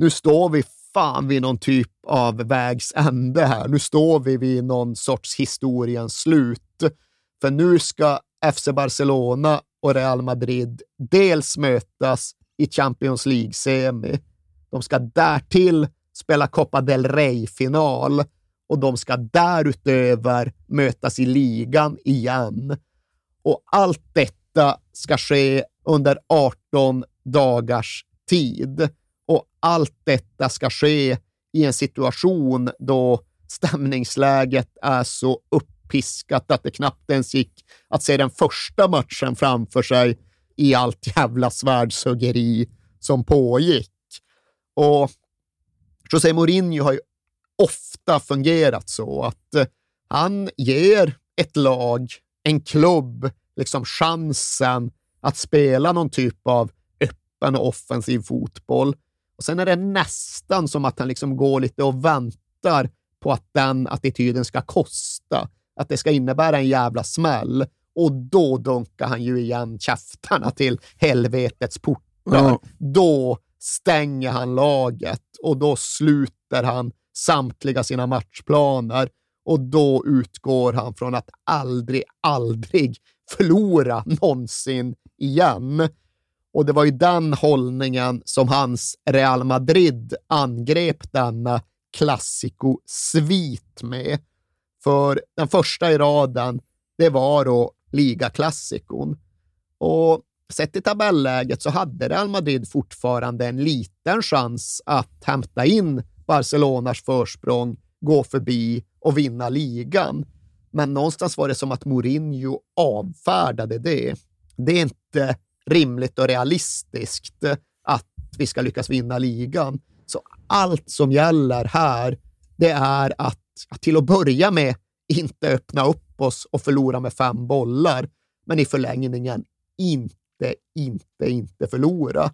nu står vi fan vid någon typ av vägs ände här. Nu står vi vid någon sorts historiens slut. För nu ska FC Barcelona och Real Madrid dels mötas i Champions League-semi. De ska därtill spela Copa del Rey-final och de ska därutöver mötas i ligan igen. Och allt detta ska ske under 18 dagars tid. Och allt detta ska ske i en situation då stämningsläget är så uppiskat att det knappt ens gick att se den första matchen framför sig i allt jävla svärdshuggeri som pågick. Och José Mourinho har ju ofta fungerat så att eh, han ger ett lag, en klubb, liksom chansen att spela någon typ av öppen och offensiv fotboll. Och sen är det nästan som att han liksom går lite och väntar på att den attityden ska kosta. Att det ska innebära en jävla smäll. Och då dunkar han ju igen käftarna till helvetets portar. Ja. Då stänger han laget och då sluter han samtliga sina matchplaner och då utgår han från att aldrig, aldrig förlora någonsin igen. Och det var ju den hållningen som hans Real Madrid angrep denna klassiko-svit med. För den första i raden, det var då ligaklassikon. Och sett i tabelläget så hade Real Madrid fortfarande en liten chans att hämta in Barcelonas försprång, gå förbi och vinna ligan. Men någonstans var det som att Mourinho avfärdade det. Det är inte rimligt och realistiskt att vi ska lyckas vinna ligan. Så allt som gäller här, det är att, att till att börja med inte öppna upp oss och förlora med fem bollar, men i förlängningen inte, inte, inte förlora.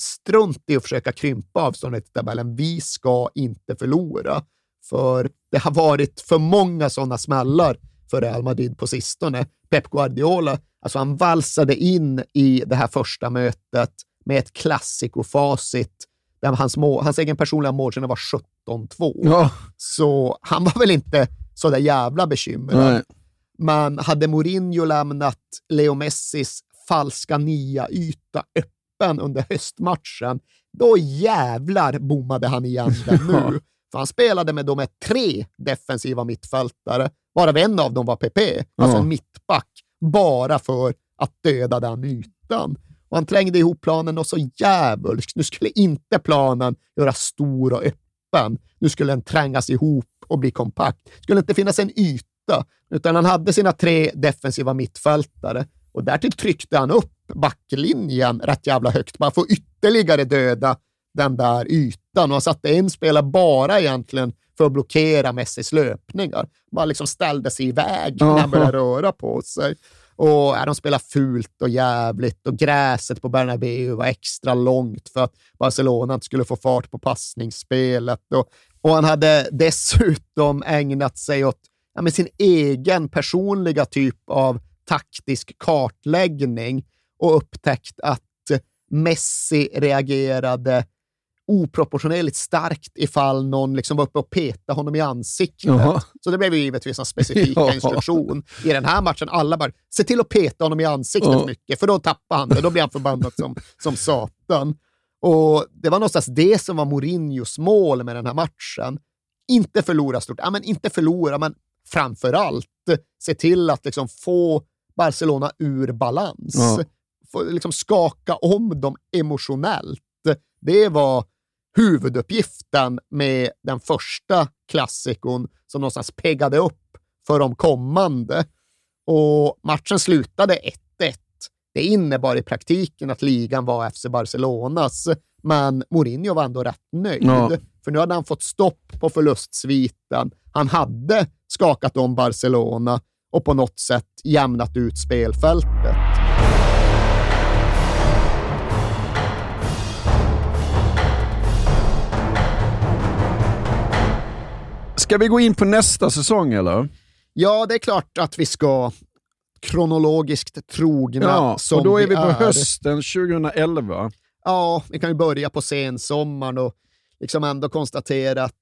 Strunt i att försöka krympa avståndet i tabellen. Vi ska inte förlora. För det har varit för många sådana smällar för Real Madrid på sistone. Pep Guardiola, alltså han valsade in i det här första mötet med ett klassikofacit där hans, mål, hans egen personliga målskillnad var 17-2. Ja. Så han var väl inte så där jävla bekymrad. Nej. Men hade Mourinho lämnat Leo Messis falska nia-yta öppen under höstmatchen, då jävlar bommade han igen den <laughs> nu. För han spelade med de med tre defensiva mittfältare, varav en av dem var PP, alltså Ja. en mittback, bara för att döda den ytan. Och han trängde ihop planen och så djävulskt. Nu skulle inte planen göra stor och öppen. Nu skulle den trängas ihop och bli kompakt. Det skulle inte finnas en yta, utan han hade sina tre defensiva mittfältare och därtill tryckte han upp backlinjen rätt jävla högt, bara för att ytterligare döda den där ytan. Och han satte en spelare bara egentligen för att blockera Messis löpningar. Bara liksom ställde sig i väg när han började röra på sig. Och ja, de spelade fult och jävligt och gräset på Bernabéu var extra långt för att Barcelona inte skulle få fart på passningsspelet. Och, och han hade dessutom ägnat sig åt ja, med sin egen personliga typ av taktisk kartläggning och upptäckt att Messi reagerade oproportionerligt starkt ifall någon liksom var uppe och petade honom i ansiktet. Jaha. Så det blev ju givetvis en specifik <laughs> Ja. instruktion i den här matchen. Alla bara, se till att peta honom i ansiktet Ja. mycket, för då tappar han det. Då blir han förbannad som, som satan. Och det var någonstans det som var Mourinhos mål med den här matchen. Inte förlora stort, ja, men inte förlora, men framför allt se till att liksom få Barcelona ur balans. Ja. Få liksom skaka om dem emotionellt. Det var huvuduppgiften med den första klassikon som någonstans peggade upp för de kommande. Och matchen slutade 1-1. Det innebar i praktiken att ligan var FC Barcelonas, men Mourinho var ändå rätt nöjd. Ja. För nu hade han fått stopp på förlustsviten. Han hade skakat om Barcelona och på något sätt jämnat ut spelfältet. Ska vi gå in på nästa säsong eller? Ja, det är klart att vi ska kronologiskt trogna Ja, som och då är vi på är. hösten 2011. Ja, vi kan ju börja på sensommaren och liksom ändå konstatera att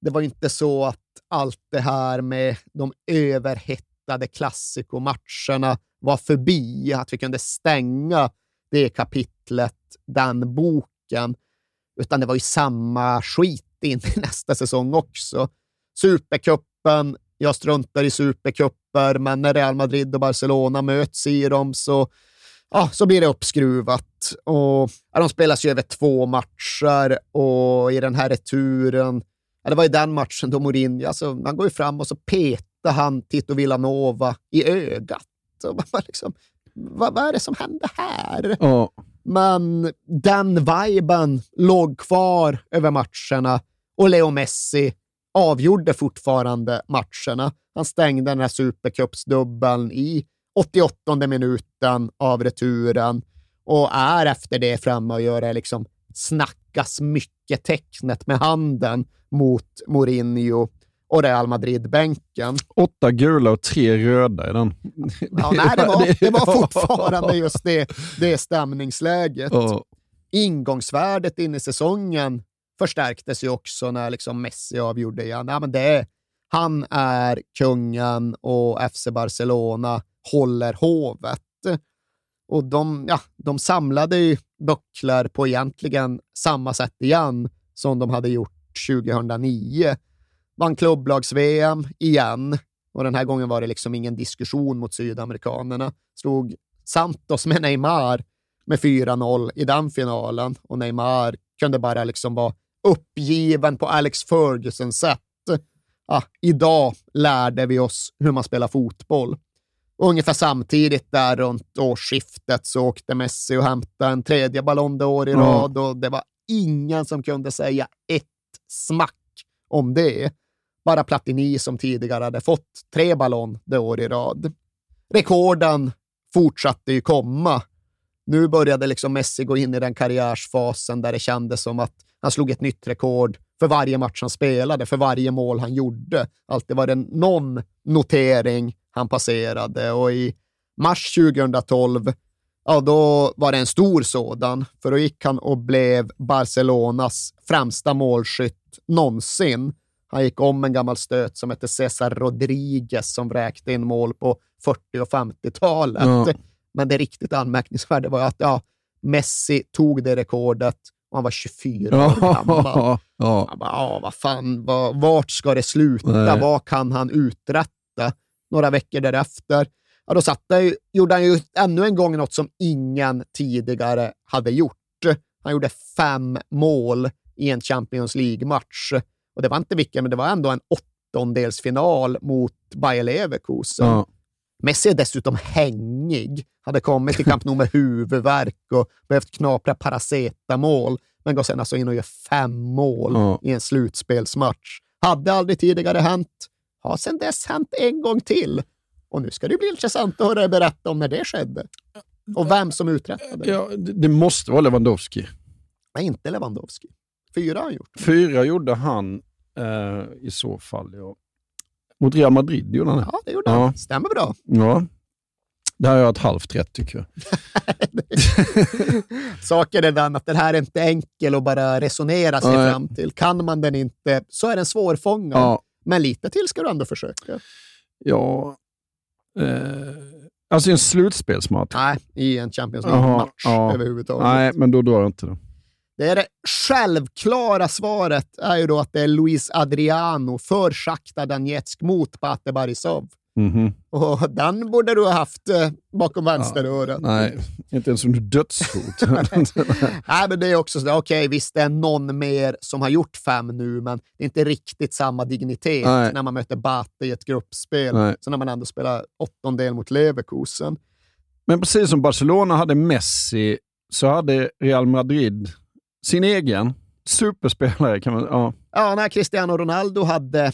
det var inte så att allt det här med de överhettade klassikomatcherna var förbi, att vi kunde stänga det kapitlet, den boken, utan det var ju samma skit in i <laughs> nästa säsong också. Supercupen, jag struntar i supercuper, men när Real Madrid och Barcelona möts i dem så ja, så blir det uppskruvat. Och, ja, de spelas ju över två matcher och i den här returen, ja, det var i den matchen då Mourinho, alltså, man går ju fram och så petar han Tito Villanova i ögat. Så man liksom, vad, vad är det som händer här? Ja. Men den viben låg kvar över matcherna och Leo Messi avgjorde fortfarande matcherna. Han stängde den här supercupsdubbeln i 88 minuten av returen och är efter det framme och gör det liksom snackas mycket-tecknet med handen mot Mourinho och Real Madrid-bänken. Åtta gula och tre röda i den. Ja, nej, det, var, det var <laughs> fortfarande just det, det stämningsläget. Ingångsvärdet in i säsongen förstärktes ju också när liksom Messi avgjorde igen. Ja, men det är, han är kungen och FC Barcelona håller hovet. Och de, ja, de samlade ju bucklor på egentligen samma sätt igen som de hade gjort 2009. Vann klubblags-VM igen och den här gången var det liksom ingen diskussion mot sydamerikanerna. Slog Santos med Neymar med 4-0 i den finalen och Neymar kunde bara liksom vara uppgiven på Alex Fergusons sätt. Ja, idag lärde vi oss hur man spelar fotboll. Och ungefär samtidigt där runt årsskiftet så åkte Messi och hämtade en tredje Ballon d'Or i rad och det var ingen som kunde säga ett smack om det. Bara Platini som tidigare hade fått tre Ballon d'Or i rad. Rekorden fortsatte ju komma. Nu började liksom Messi gå in i den karriärsfasen där det kändes som att han slog ett nytt rekord för varje match han spelade, för varje mål han gjorde. Alltid var det någon notering han passerade och i mars 2012, ja då var det en stor sådan, för då gick han och blev Barcelonas främsta målskytt någonsin. Han gick om en gammal stöt som hette Cesar Rodriguez som vräkte in mål på 40 och 50-talet. Ja. Men det riktigt anmärkningsvärda var att ja, Messi tog det rekordet och han var 24 år gammal. <laughs> Ja. Han bara, ja, vad fan, vad, vart ska det sluta? Nej. Vad kan han uträtta? Några veckor därefter, ja, då satt han gjorde han ju ännu en gång något som ingen tidigare hade gjort. Han gjorde fem mål i en Champions League-match. Och det var inte vilken, men det var ändå en åttondelsfinal mot Bayer Leverkusen. Ja. Messi är dessutom hängig. Hade kommit till Camp Nou med huvudvärk och behövt knapra paracetamol, men går sen alltså in och gör fem mål Ja. i en slutspelsmatch. Hade aldrig tidigare hänt. Har sedan dess hänt en gång till. Och nu ska det bli intressant att höra dig berätta om när det skedde. Och vem som uträttade. Ja, det det måste vara Lewandowski. Nej, inte Lewandowski. Fyra har han gjort. Fyra gjorde han eh, i så fall. Ja. Mot Real Madrid gjorde han det. Ja, det gjorde Ja. han. Stämmer bra. Ja. Det här har jag ett halvt rätt tycker jag. <laughs> Saken är den att den här är inte enkel att bara resonera sig Nej. fram till. Kan man den inte så är den svårfångad. Ja, Men lite till ska du ändå försöka. ja. Eh, alltså i en slutspelsmatch. Nej, i en Champions League-match ja. överhuvudtaget. Nej, men då drar jag inte det. Det är det självklara svaret är ju då att det är Luis Adriano för Shakhtar Donetsk mot Bate Barisov. Mhm. Och den borde du ha haft eh, bakom vänsterörat. Nej, inte ens under dödshot. <laughs> Nej, men det är också så, okej, visst det är någon mer som har gjort fem nu, men det är inte riktigt samma dignitet Nej. när man möter Bate i ett gruppspel, Nej. så när man ändå spelar åttondel mot Leverkusen. Men precis som Barcelona hade Messi så hade Real Madrid sin egen superspelare. Kan man, ja. Ja, när Cristiano Ronaldo hade...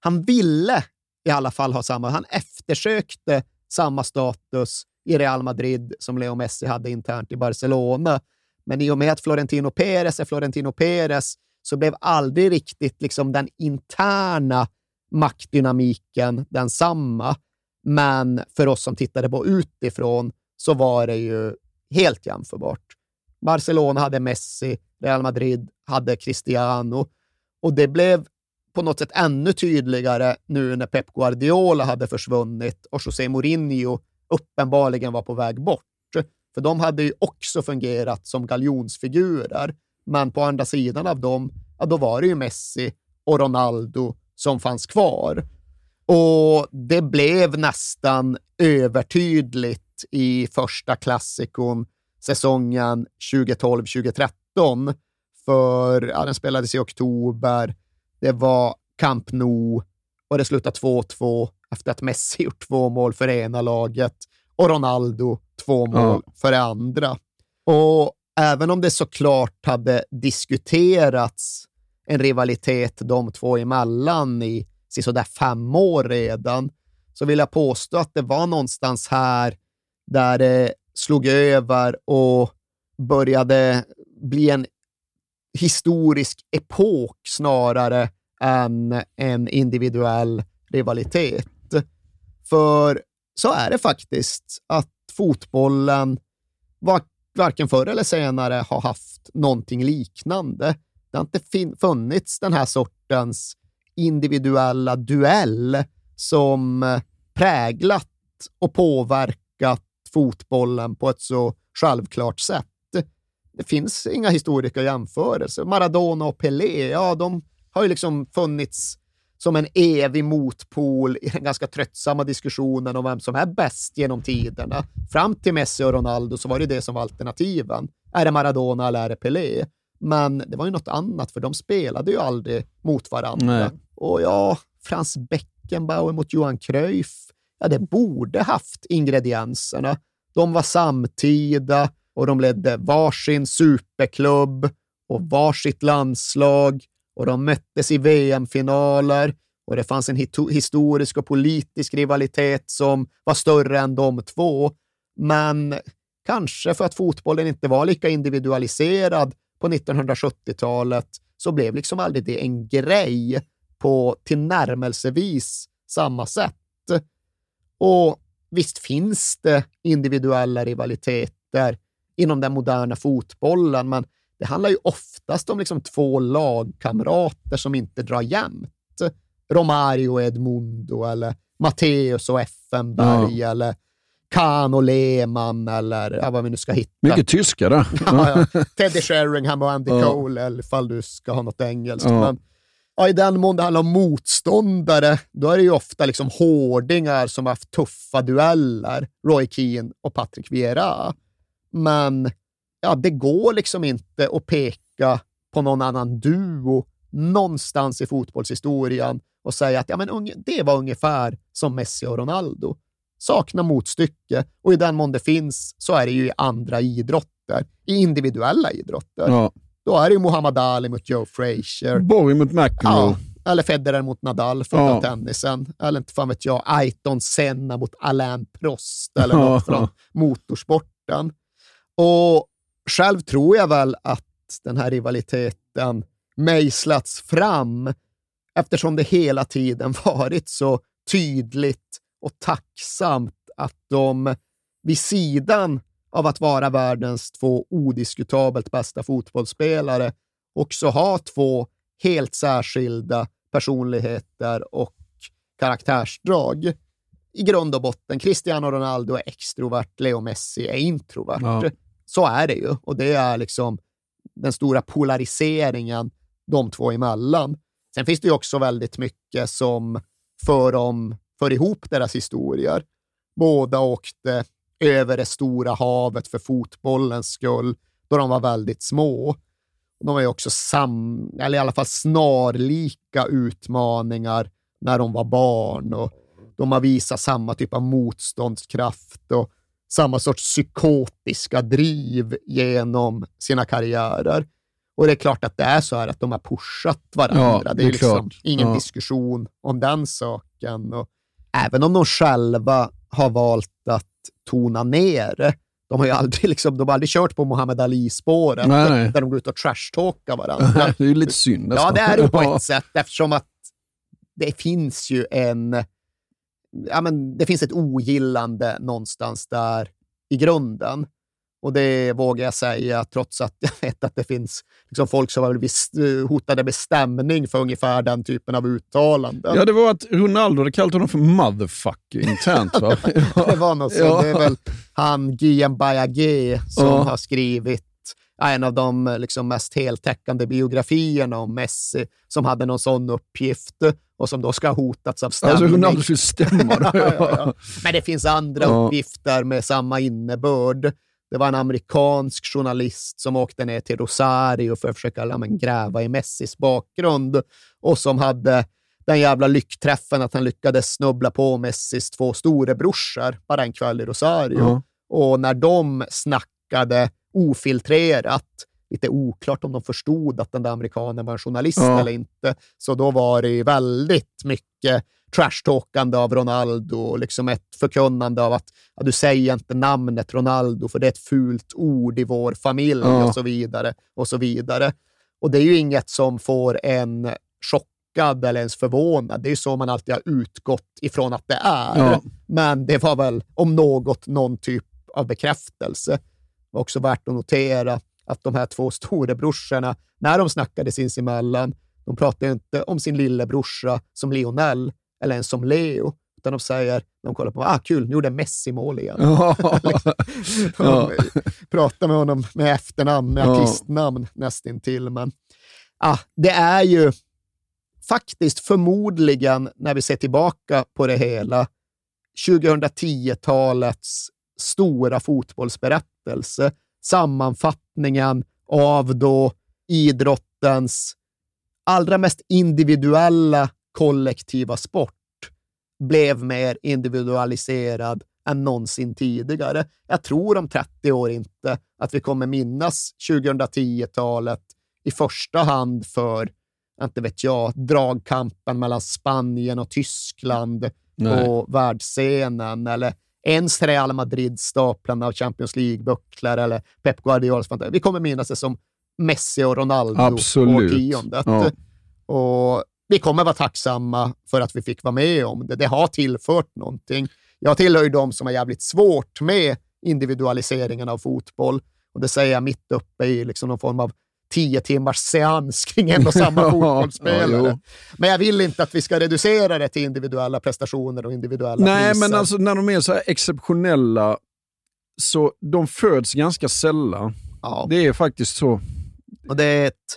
Han ville i alla fall ha samma... Han eftersökte samma status i Real Madrid som Leo Messi hade internt i Barcelona. Men i och med att Florentino Perez är Florentino Perez så blev aldrig riktigt liksom den interna maktdynamiken densamma. Men för oss som tittade på utifrån så var det ju helt jämförbart. Barcelona hade Messi, Real Madrid hade Cristiano och det blev på något sätt ännu tydligare nu när Pep Guardiola hade försvunnit och José Mourinho uppenbarligen var på väg bort. För de hade ju också fungerat som galjonsfigurer, men på andra sidan av dem, ja, då var det ju Messi och Ronaldo som fanns kvar. Och det blev nästan övertydligt i första klassikon säsongen 2012-2013. För ja, den spelades i oktober. Det var Camp Nou och det slutade 2-2 efter att Messi <laughs> gjort två mål för ena laget och Ronaldo två mål för det andra. Och även om det såklart hade diskuterats en rivalitet de två emellan i sådär fem år redan, så vill jag påstå att det var någonstans här där det slog över och började bli en historisk epok snarare än en individuell rivalitet. För så är det faktiskt att fotbollen varken förr eller senare har haft någonting liknande. Det har inte funnits den här sortens individuella duell som präglat och påverkat fotbollen på ett så självklart sätt. Det finns inga historiska jämförelser. Maradona och Pelé, ja, de har ju liksom funnits som en evig motpol i den ganska tröttsamma diskussionen om vem som är bäst genom tiderna. Fram till Messi och Ronaldo så var det det som var alternativen. Är det Maradona eller är det Pelé? Men det var ju något annat, för de spelade ju aldrig mot varandra. Nej. Och ja, Franz Beckenbauer mot Johan Cruyff, ja, det borde haft ingredienserna. De var samtida och de ledde varsin superklubb och varsitt landslag och de möttes i VM-finaler och det fanns en historisk och politisk rivalitet som var större än de två. Men kanske för att fotbollen inte var lika individualiserad på 1970-talet så blev liksom aldrig det en grej på tillnärmelsevis samma sätt. Och visst finns det individuella rivaliteter inom den moderna fotbollen, men det handlar ju oftast om liksom två lagkamrater som inte drar jämnt. Romario och Edmundo eller Matteus och Effenberg eller Kahn och Lehmann eller ja, vad vi nu ska hitta. Mycket tyska där. Ja, ja. <laughs> Teddy Sheringham och Andy Ja. Cole, ifall du ska ha något engelskt. Ja. Men, ja, I den mån det handlar om motståndare, då är det ju ofta liksom hårdingar som har haft tuffa dueller. Roy Keane och Patrick Vieira. Men ja, det går liksom inte att peka på någon annan duo någonstans i fotbollshistorien och säga att ja, men det var ungefär som Messi och Ronaldo. Saknar motstycke och i den mån det finns så är det ju i andra idrotter, i individuella idrotter. Ja. Då är det ju Muhammad Ali mot Joe Frazier. Borg mot McEnroe. Ja, eller Federer mot Nadal från Ja. tennisen. Eller inte fan vet jag, Aiton Senna mot Alain Prost eller Ja. något från motorsporten. Och själv tror jag väl att den här rivaliteten mejslats fram eftersom det hela tiden <laughs> varit så tydligt och tacksamt att de vid sidan av att vara världens två odiskutabelt bästa fotbollsspelare också har två helt särskilda personligheter och karaktärsdrag. I grund och botten, Cristiano Ronaldo är extrovert, Leo Messi är introvert. Ja. Så är det ju och det är liksom den stora polariseringen de två emellan. Sen finns det ju också väldigt mycket som för, dem, för ihop deras historier. Båda åkte över det stora havet för fotbollens skull då de var väldigt små. De var ju också sam, eller i alla fall snarlika utmaningar när de var barn och de har visat samma typ av motståndskraft och samma sorts psykotiska driv genom sina karriärer. Och det är klart att det är så här att de har pushat varandra. Ja, det det är, är liksom ingen Ja. diskussion om den saken. Och även om de själva har valt att tona ner de har ju aldrig, liksom, de har aldrig kört på Muhammad Ali-spåret, nej. där de går ut och trashtalkar varandra. <laughs> det är ju lite synd Ja, det är det på <laughs> Ja. ett sätt eftersom att det finns ju en... Ja, men det finns ett ogillande någonstans där i grunden. Och det vågar jag säga, trots att jag vet att det finns liksom folk som har blivit hotade med stämning för ungefär den typen av uttalanden. Ja, det var att Ronaldo hade kallat honom för motherfucker internt. Va? <laughs> Det var något så. Ja. Det är väl han Guillaume Bayagé som Ja. har skrivit en av de liksom mest heltäckande biografierna om Messi som hade någon sån uppgift och som då ska ha hotats av stämning. Alltså Ronaldo skulle stämma. <laughs> Ja, ja, ja. Men det finns andra uppgifter med samma innebörd. Det var en amerikansk journalist som åkte ner till Rosario för att försöka ja, men, gräva i Messis bakgrund och som hade den jävla lyckträffen att han lyckades snubbla på Messis två storebrorsor bara en kväll i Rosario. Ja. Och när de snackade ofiltrerat, lite oklart om de förstod att den där amerikanen var en journalist Ja. eller inte, så då var det väldigt mycket trashtalkande av Ronaldo och liksom ett förkunnande av att ja, du säger inte namnet Ronaldo för det är ett fult ord i vår familj Ja. och så vidare. och så vidare. Och det är ju inget som får en chockad eller ens förvånad. Det är ju så man alltid har utgått ifrån att det är. Ja. Men det var väl om något någon typ av bekräftelse. Det var också värt att notera att de här två storebrorsorna, när de snackade sinsemellan, de pratar ju inte om sin lillebrorsa som Lionel eller ens som Leo, utan de säger, när de kollar på, ah kul, nu gjorde Messi mål igen. <laughs> Ja. De pratar med honom med efternamn, med Ja. artistnamn nästintill. Men ah, det är ju faktiskt förmodligen, när vi ser tillbaka på det hela, 2010-talets stora fotbollsberättelse, sammanfattningen av då idrottens allra mest individuella kollektiva sport blev mer individualiserad än någonsin tidigare. Jag tror om 30 år inte att vi kommer minnas 2010-talet i första hand för, inte vet jag, dragkampen mellan Spanien och Tyskland Nej. på världsscenen eller ens Real Madrid staplarna av Champions League-bucklor eller Pep Guardiolas. Vi kommer minnas det som Messi och Ronaldo Absolut. årtiondet. Ja. Och vi kommer vara tacksamma för att vi fick vara med om det. Det har tillfört någonting. Jag tillhör ju de som har jävligt svårt med individualiseringen av fotboll. Och det säger jag mitt uppe i liksom någon form av tio timmars seans kring en och samma <laughs> fotbollsspelare. ja, men jag vill inte att vi ska reducera det till individuella prestationer och individuella Nej, priser. men alltså när de är så här exceptionella, så de föds ganska sällan. ja. Det är faktiskt så. Och det är ett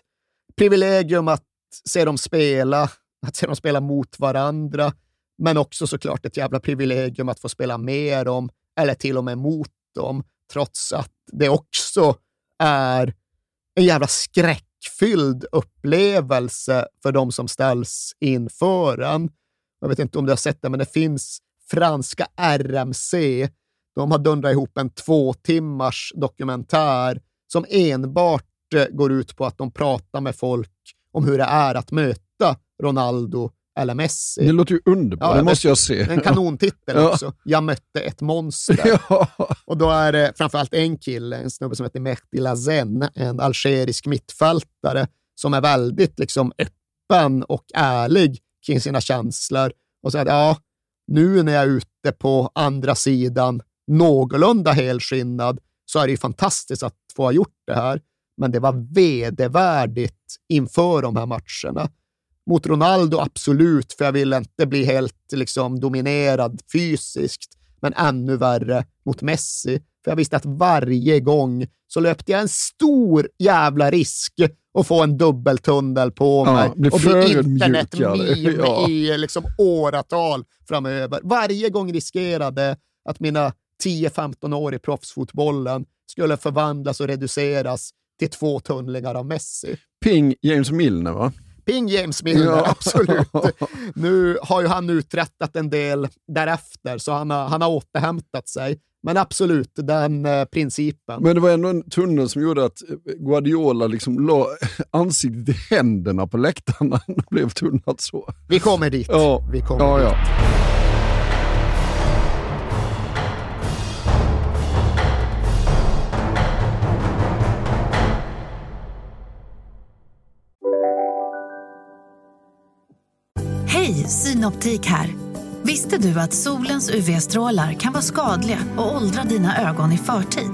privilegium att se dem spela, att se dem spela mot varandra, men också såklart ett jävla privilegium att få spela med dem, eller till och med mot dem, trots att det också är en jävla skräckfylld upplevelse för de som ställs inför en. Jag vet inte om du har sett det, men det finns franska RMC. De har dundrat ihop en två timmars dokumentär som enbart eh, går ut på att de pratar med folk om hur det är att möta Ronaldo eller Messi. Det låter ju underbart, Ja, det måste jag se. En kanontitel <laughs> Ja. också. Jag mötte ett monster. Ja. Och då är det framförallt en kille, en snubbe som heter Mehdi Lazen, en algerisk mittfältare som är väldigt liksom öppen och ärlig kring sina känslor och säger att ja, Nu när jag är ute på andra sidan, någorlunda helskinnad, så är det ju fantastiskt att få ha gjort det här. Men det var vedervärdigt inför de här matcherna. Mot Ronaldo, absolut, för jag vill inte bli helt liksom, dominerad fysiskt, men ännu värre mot Messi. För jag visste att varje gång så löpte jag en stor jävla risk att få en dubbeltunnel på Ja, mig och bli internetmeme Ja. i liksom åratal framöver. Varje gång riskerade att mina 10-15 år i proffsfotbollen skulle förvandlas och reduceras till två tunnlingar av Messi. Ping James Milner, va? Ping James Milner, Ja. absolut. <laughs> Nu har ju han uträttat en del därefter, så han har, han har återhämtat sig. Men absolut, den eh, principen. Men det var ändå en tunnel som gjorde att Guardiola liksom la <laughs> ansiktet i händerna på läktaren <laughs> när han blev tunnad så. Vi kommer dit. Ja, Vi kommer ja, dit. ja. Hej, Synoptik här. Visste du att solens UV-strålar kan vara skadliga och åldra dina ögon i förtid?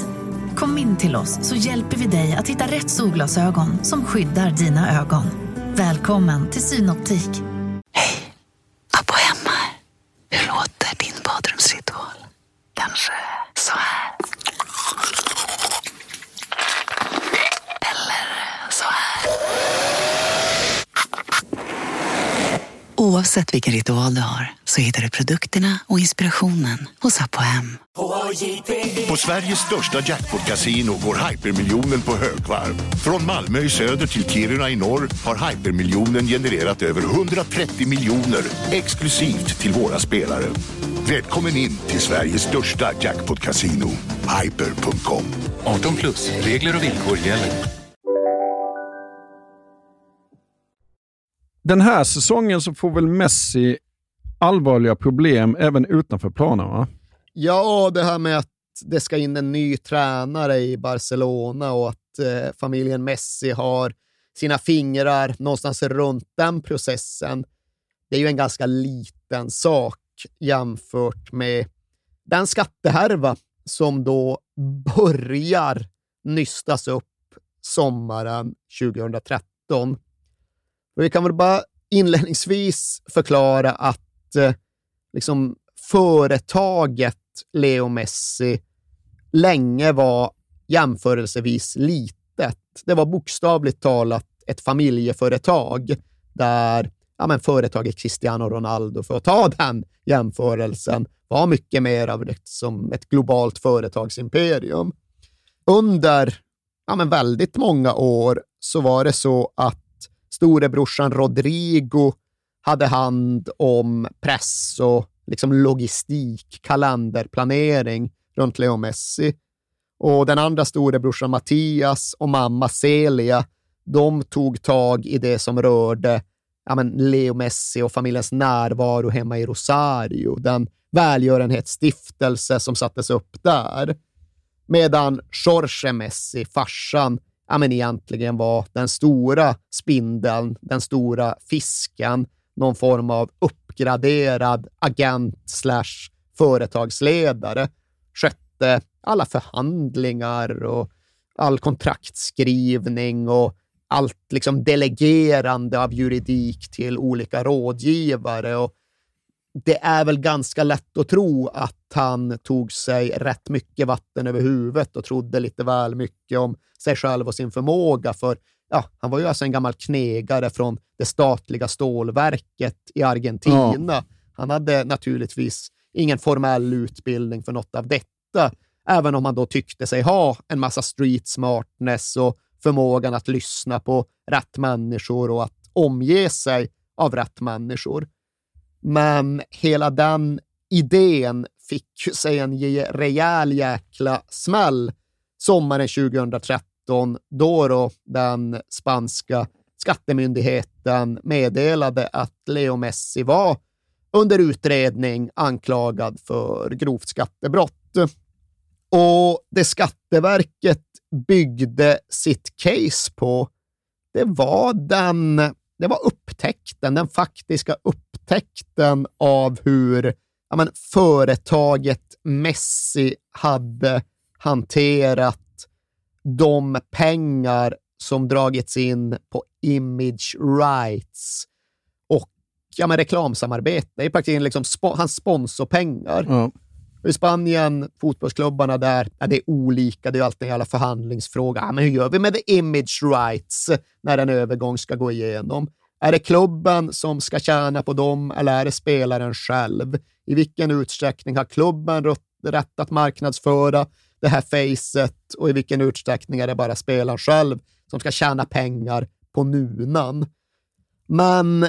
Kom in till oss så hjälper vi dig att hitta rätt solglasögon som skyddar dina ögon. Välkommen till Synoptik. Hej! Abo hemma. Hur låter din badrumsritual? Kanske så här? Eller så här? Oavsett vilken ritual du har så hittar du produkterna och inspirationen hos Apohem. På Sveriges största jackpot-kasino går hypermiljonen på högvarv. Från Malmö i söder till Kiruna i norr har hypermiljonen genererat över 130 miljoner exklusivt till våra spelare. Välkommen in till Sveriges största jackpot-kasino, hyper.com. 18 plus, regler och villkor gäller. Den här säsongen så får väl Messi allvarliga problem även utanför planen, va? Ja, det här med att det ska in en ny tränare i Barcelona och att eh, familjen Messi har sina fingrar någonstans runt den processen. Det är ju en ganska liten sak jämfört med den skattehärva som då börjar nystas upp sommaren 2013. Men vi kan väl bara inledningsvis förklara att eh, liksom företaget Leo Messi länge var jämförelsevis litet. Det var bokstavligt talat ett familjeföretag där ja, men företaget Cristiano Ronaldo, för att ta <laughs> den jämförelsen, var mycket mer av liksom ett globalt företagsimperium. Under ja, men väldigt många år så var det så att storebrorsan Rodrigo hade hand om press och liksom logistik, kalenderplanering runt Leo Messi. Och den andra storebrorsan Mattias och mamma Celia, de tog tag i det som rörde ja, men Leo Messi och familjens närvaro hemma i Rosario, den välgörenhetsstiftelse som sattes upp där. Medan Jorge Messi, farsan, ja, men egentligen var den stora spindeln, den stora fisken, någon form av uppgraderad agent slash företagsledare, skötte alla förhandlingar och all kontraktskrivning och allt liksom delegerande av juridik till olika rådgivare. Och det är väl ganska lätt att tro att han tog sig rätt mycket vatten över huvudet och trodde lite väl mycket om sig själv och sin förmåga. För ja, han var ju alltså en gammal knegare från det statliga stålverket i Argentina. Han hade naturligtvis ingen formell utbildning för något av detta, även om han då tyckte sig ha en massa street smartness och förmågan att lyssna på rätt människor och att omge sig av rätt människor. Men hela den idén fick ju sig en rejäl jäkla smäll sommaren 2013 då, då den spanska skattemyndigheten meddelade att Leo Messi var under utredning anklagad för grovt skattebrott. Och det Skatteverket byggde sitt case på, det var den det var upptäckten, den faktiska upptäckten av hur ja, men företaget Messi hade hanterat de pengar som dragits in på image rights och ja, men reklamsamarbete. Det är i praktiken liksom spo hans sponsorpengar. Ja. I Spanien, fotbollsklubbarna där, ja, det är olika. Det är alltid en jävla förhandlingsfråga. Ja, men hur gör vi med the image rights när en övergång ska gå igenom? Är det klubben som ska tjäna på dem eller är det spelaren själv? I vilken utsträckning har klubben rätt att marknadsföra det här facet och i vilken utsträckning är det bara spelaren själv som ska tjäna pengar på nunan? Men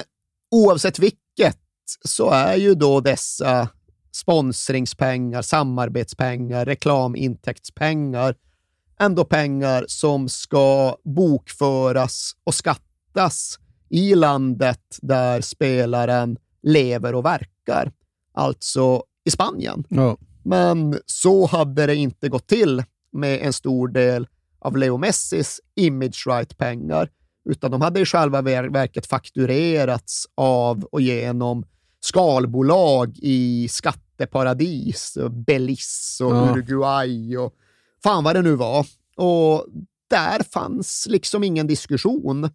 oavsett vilket så är ju då dessa sponsringspengar, samarbetspengar, reklamintäktspengar ändå pengar som ska bokföras och skattas i landet där spelaren lever och verkar, alltså i Spanien. Ja. Men så hade det inte gått till med en stor del av Leo Messis image right-pengar, utan de hade i själva verket fakturerats av och genom skalbolag i skatteparadis, Belize och Ja. Uruguay och fan vad det nu var. Och där fanns liksom ingen diskussion.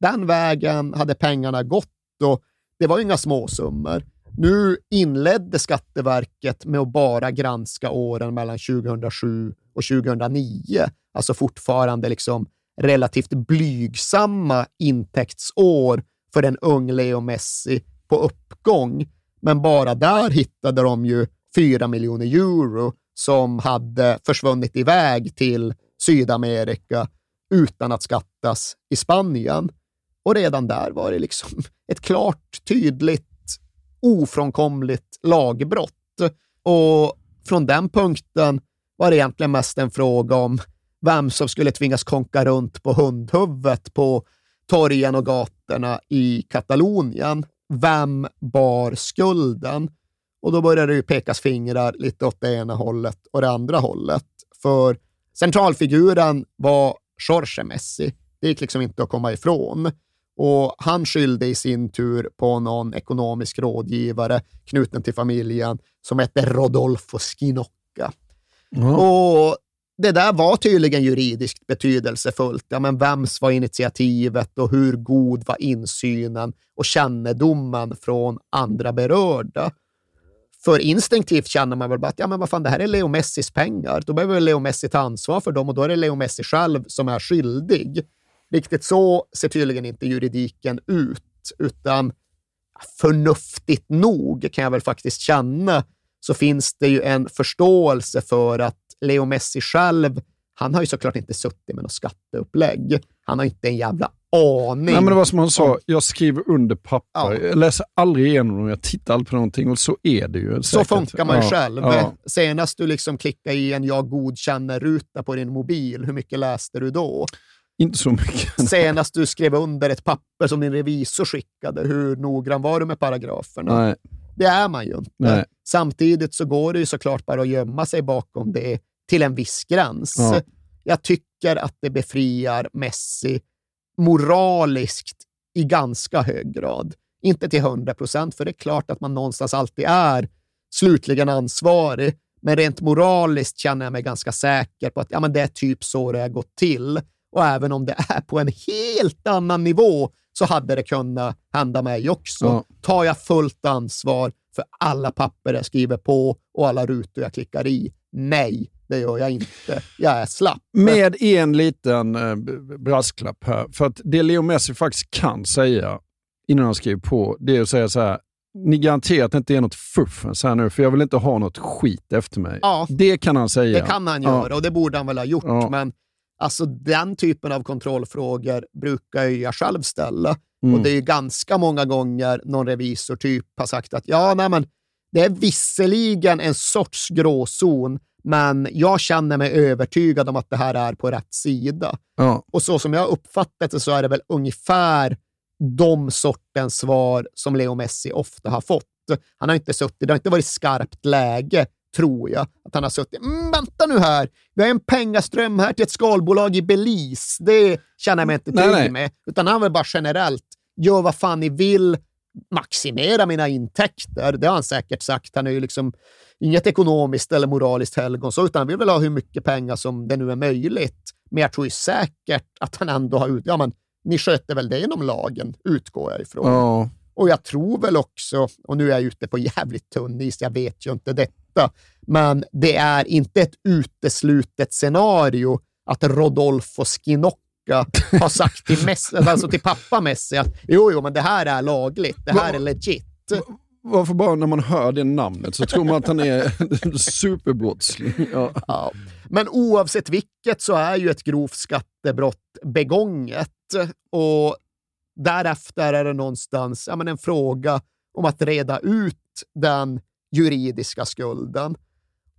Den vägen hade pengarna gått och det var inga småsummor. Nu inledde Skatteverket med att bara granska åren mellan 2007 och 2009, alltså fortfarande liksom relativt blygsamma intäktsår för en ung Leo Messi på uppgång. Men bara där hittade de ju 4 miljoner euro som hade försvunnit iväg till Sydamerika utan att skattas i Spanien. Och redan där var det liksom <laughs> ett klart, tydligt, ofrånkomligt lagbrott. Och från den punkten var det egentligen mest en fråga om vem som skulle tvingas konka runt på hundhuvudet på torgen och gatorna i Katalonien. Vem bar skulden? Och då började det ju pekas fingrar lite åt det ena hållet och det andra hållet. För centralfiguren var Jorge Messi. Det gick liksom inte att komma ifrån. Och han skyllde i sin tur på någon ekonomisk rådgivare knuten till familjen som hette Rodolfo Skinocca. Och det där var tydligen juridiskt betydelsefullt. Ja, men vems var initiativet och hur god var insynen och kännedomen från andra berörda? För instinktivt känner man väl bara att ja, men vad fan, det här är Leo Messis pengar. Då behöver Leo Messi ta ansvar för dem och då är det Leo Messi själv som är skyldig. Riktigt så ser tydligen inte juridiken ut, utan förnuftigt nog kan jag väl faktiskt känna så finns det ju en förståelse för att Leo Messi själv, han har ju såklart inte suttit med något skatteupplägg. Han har inte en jävla aning. Nej, men det var som han sa, jag skriver under papper. Jag läser aldrig igenom dem, jag tittar aldrig på någonting och så är det ju. Så säkert. funkar man ju Ja, själv. ja. Senast du liksom klickade i en jag godkänner-ruta på din mobil, hur mycket läste du då? Inte så mycket. <laughs> Senast du skrev under ett papper som din revisor skickade, hur noggrann var du med paragraferna? Nej. Det är man ju inte. Nej. Samtidigt så går det ju såklart bara att gömma sig bakom det till en viss gräns. Ja. Jag tycker att det befriar Messi moraliskt i ganska hög grad. Inte till 100 procent, för det är klart att man någonstans alltid är slutligen ansvarig. Men rent moraliskt känner jag mig ganska säker på att ja, men det är typ så det har gått till. Och även om det är på en helt annan nivå så hade det kunnat hända mig också. Ja. Tar jag fullt ansvar för alla papper jag skriver på och alla rutor jag klickar i? Nej, det gör jag inte. Jag är slapp. Med en liten eh, brasklapp här. För att det Leo Messi faktiskt kan säga innan han skriver på, det är att säga så här. Ni garanterar att det inte är något fuffens här nu, för jag vill inte ha något skit efter mig. Ja. Det kan han säga. Det kan han Ja. göra och det borde han väl ha gjort. Ja. Men alltså, den typen av kontrollfrågor brukar jag själv ställa. Mm. Och det är ju ganska många gånger någon revisor typ har sagt att ja, nej, men det är visserligen en sorts gråzon, men jag känner mig övertygad om att det här är på rätt sida. Ja. Och så som jag uppfattat det så är det väl ungefär de sortens svar som Leo Messi ofta har fått. Han har inte suttit, det har inte varit skarpt läge, tror jag, att han har suttit. Mm, vänta nu här, vi har en pengaström här till ett skalbolag i Belize. Det känner jag mig inte trygg nej. med. Utan han vill bara generellt, gör vad fan ni vill, maximera mina intäkter. Det har han säkert sagt. Han är ju liksom inget ekonomiskt eller moraliskt helgon, så, utan han vill väl ha hur mycket pengar som det nu är möjligt. Men jag tror ju säkert att han ändå har ut... Ja, men ni sköter väl det inom lagen, utgår jag ifrån. Ja. Och jag tror väl också, och nu är jag ute på jävligt tunn is, jag vet ju inte detta, men det är inte ett uteslutet scenario att Rodolfo Skinocca har sagt till, Messi, <laughs> alltså till pappa Messi att jo, jo, men det här är lagligt, det här är legit. Varför bara när man hör det namnet så tror man att han är <laughs> superbrottsling? Ja. Ja. Men oavsett vilket så är ju ett grovt skattebrott begånget och därefter är det någonstans ja, men en fråga om att reda ut den juridiska skulden.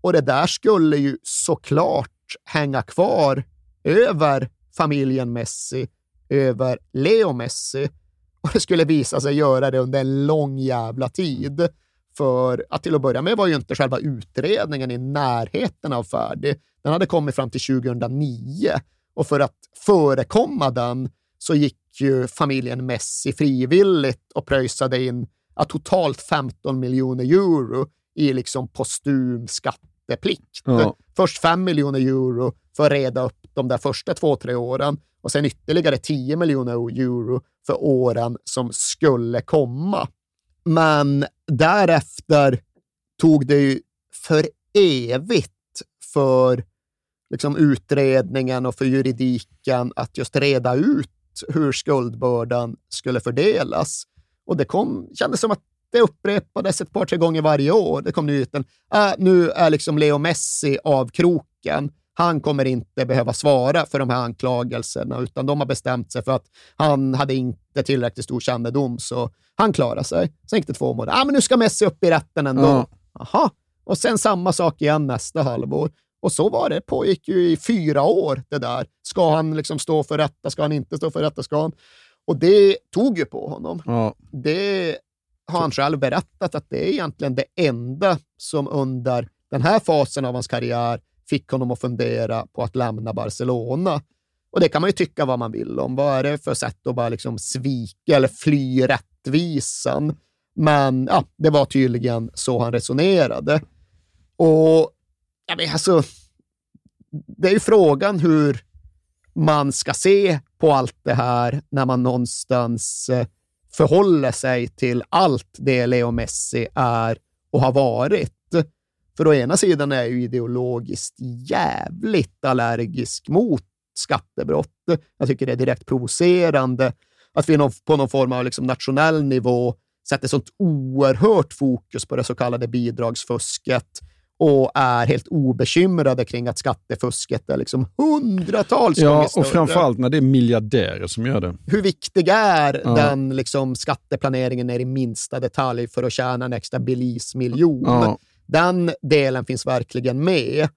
Och det där skulle ju såklart hänga kvar över familjen Messi, över Leo Messi. Och det skulle visa sig göra det under en lång jävla tid. För att till att börja med var ju inte själva utredningen i närheten av färdig. Den hade kommit fram till 2009 och för att förekomma den så gick ju familjen Messi frivilligt och pröjsade in ja, totalt 15 miljoner euro i liksom postum skatteplikt. Ja. Först 5 miljoner euro för att reda upp de där första två, tre åren och sen ytterligare 10 miljoner euro för åren som skulle komma. Men därefter tog det ju för evigt för liksom utredningen och för juridiken att just reda ut hur skuldbördan skulle fördelas. Och det kom, kändes som att det upprepades ett par, tre gånger varje år. Det kom nyheten, äh, nu är liksom Leo Messi av kroken. Han kommer inte behöva svara för de här anklagelserna, utan de har bestämt sig för att han hade inte tillräckligt stor kännedom, så han klarar sig. Sen gick det två månader. Ah, men nu ska Messi upp i rätten ändå. Ja. Aha. Och sen samma sak igen nästa halvår. Och så var det. pågick ju i fyra år det där. Ska han liksom stå för rätta? Ska han inte stå för rätta? Ska han? Och det tog ju på honom. Ja. Det har han själv berättat att det är egentligen det enda som under den här fasen av hans karriär fick honom att fundera på att lämna Barcelona. Och det kan man ju tycka vad man vill om. Vad är det för sätt att bara liksom svika eller fly rättvisan? Men ja, det var tydligen så han resonerade. Och ja, men alltså, det är ju frågan hur man ska se på allt det här när man någonstans eh, förhåller sig till allt det Leo Messi är och har varit. För å ena sidan är jag ju ideologiskt jävligt allergisk mot skattebrott. Jag tycker det är direkt provocerande att vi på någon form av liksom nationell nivå sätter sånt oerhört fokus på det så kallade bidragsfusket och är helt obekymrade kring att skattefusket är liksom hundratals gånger Ja, större och framförallt när det är miljardärer som gör det. hur viktig är Ja. den liksom, skatteplaneringen ner i minsta detalj för att tjäna en extra bilismiljon? Ja. Den delen finns verkligen med.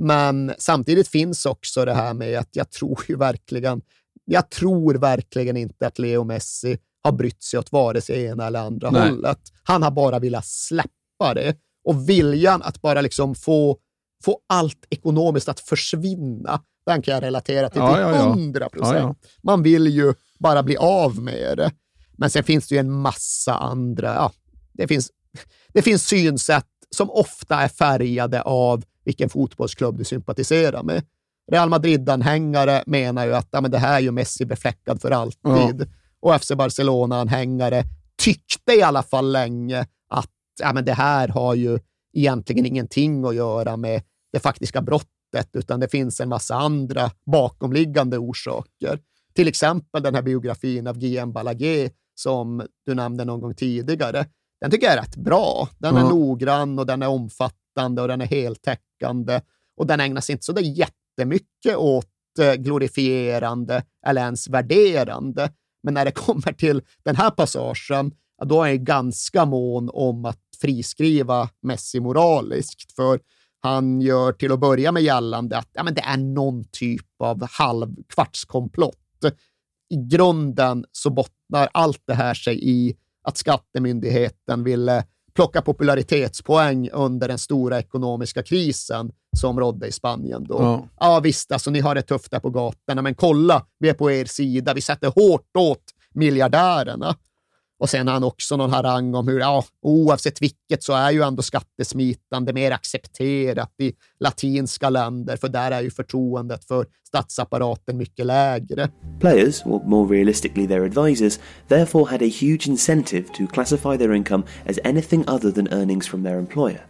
Men samtidigt finns också det här med att jag tror ju verkligen, jag tror verkligen inte att Leo Messi har brytt sig åt vare sig ena eller andra Nej. hållet. Han har bara velat släppa det. Och viljan att bara liksom få, få allt ekonomiskt att försvinna, den kan jag relatera till Ja, till ja, ja. 100 procent. Ja, ja. Man vill ju bara bli av med det. Men sen finns det ju en massa andra, ja, det finns, det finns synsätt som ofta är färgade av vilken fotbollsklubb du sympatiserar med. Real Madrid-anhängare menar ju att ja, men det här är ju Messi befläckad för alltid. Och FC Barcelona-anhängare tyckte i alla fall länge att ja, men det här har ju egentligen ingenting att göra med det faktiska brottet, utan det finns en massa andra bakomliggande orsaker. Till exempel den här biografin av Guillaume Balaguer som du nämnde någon gång tidigare. Den tycker jag är rätt bra. Den är Ja. noggrann och den är omfattande och den är heltäckande. Och den ägnas inte så där jättemycket åt eh, glorifierande eller ens värderande. Men när det <laughs> kommer till den här passagen, då är jag ganska mån om att friskriva Messi moraliskt. För han gör till att börja med gällande att ja, men det är någon typ av halvkvartskomplott. I grunden så bottnar allt det här sig i att skattemyndigheten ville plocka popularitetspoäng under den stora ekonomiska krisen som rådde i Spanien då. Ja. Ja, visst, alltså, ni har det tufft där på gatorna, men kolla, vi är på er sida. Vi sätter hårt åt miljardärerna. Och sen har han också någon harang om hur, ja, oavsett vilket så är ju ändå skattesmitande mer accepterat i latinska länder, för där är ju förtroendet för statsapparaten mycket lägre. Players, or more realistically their advisors, therefore had a huge incentive to classify their income as anything other than earnings from their employer.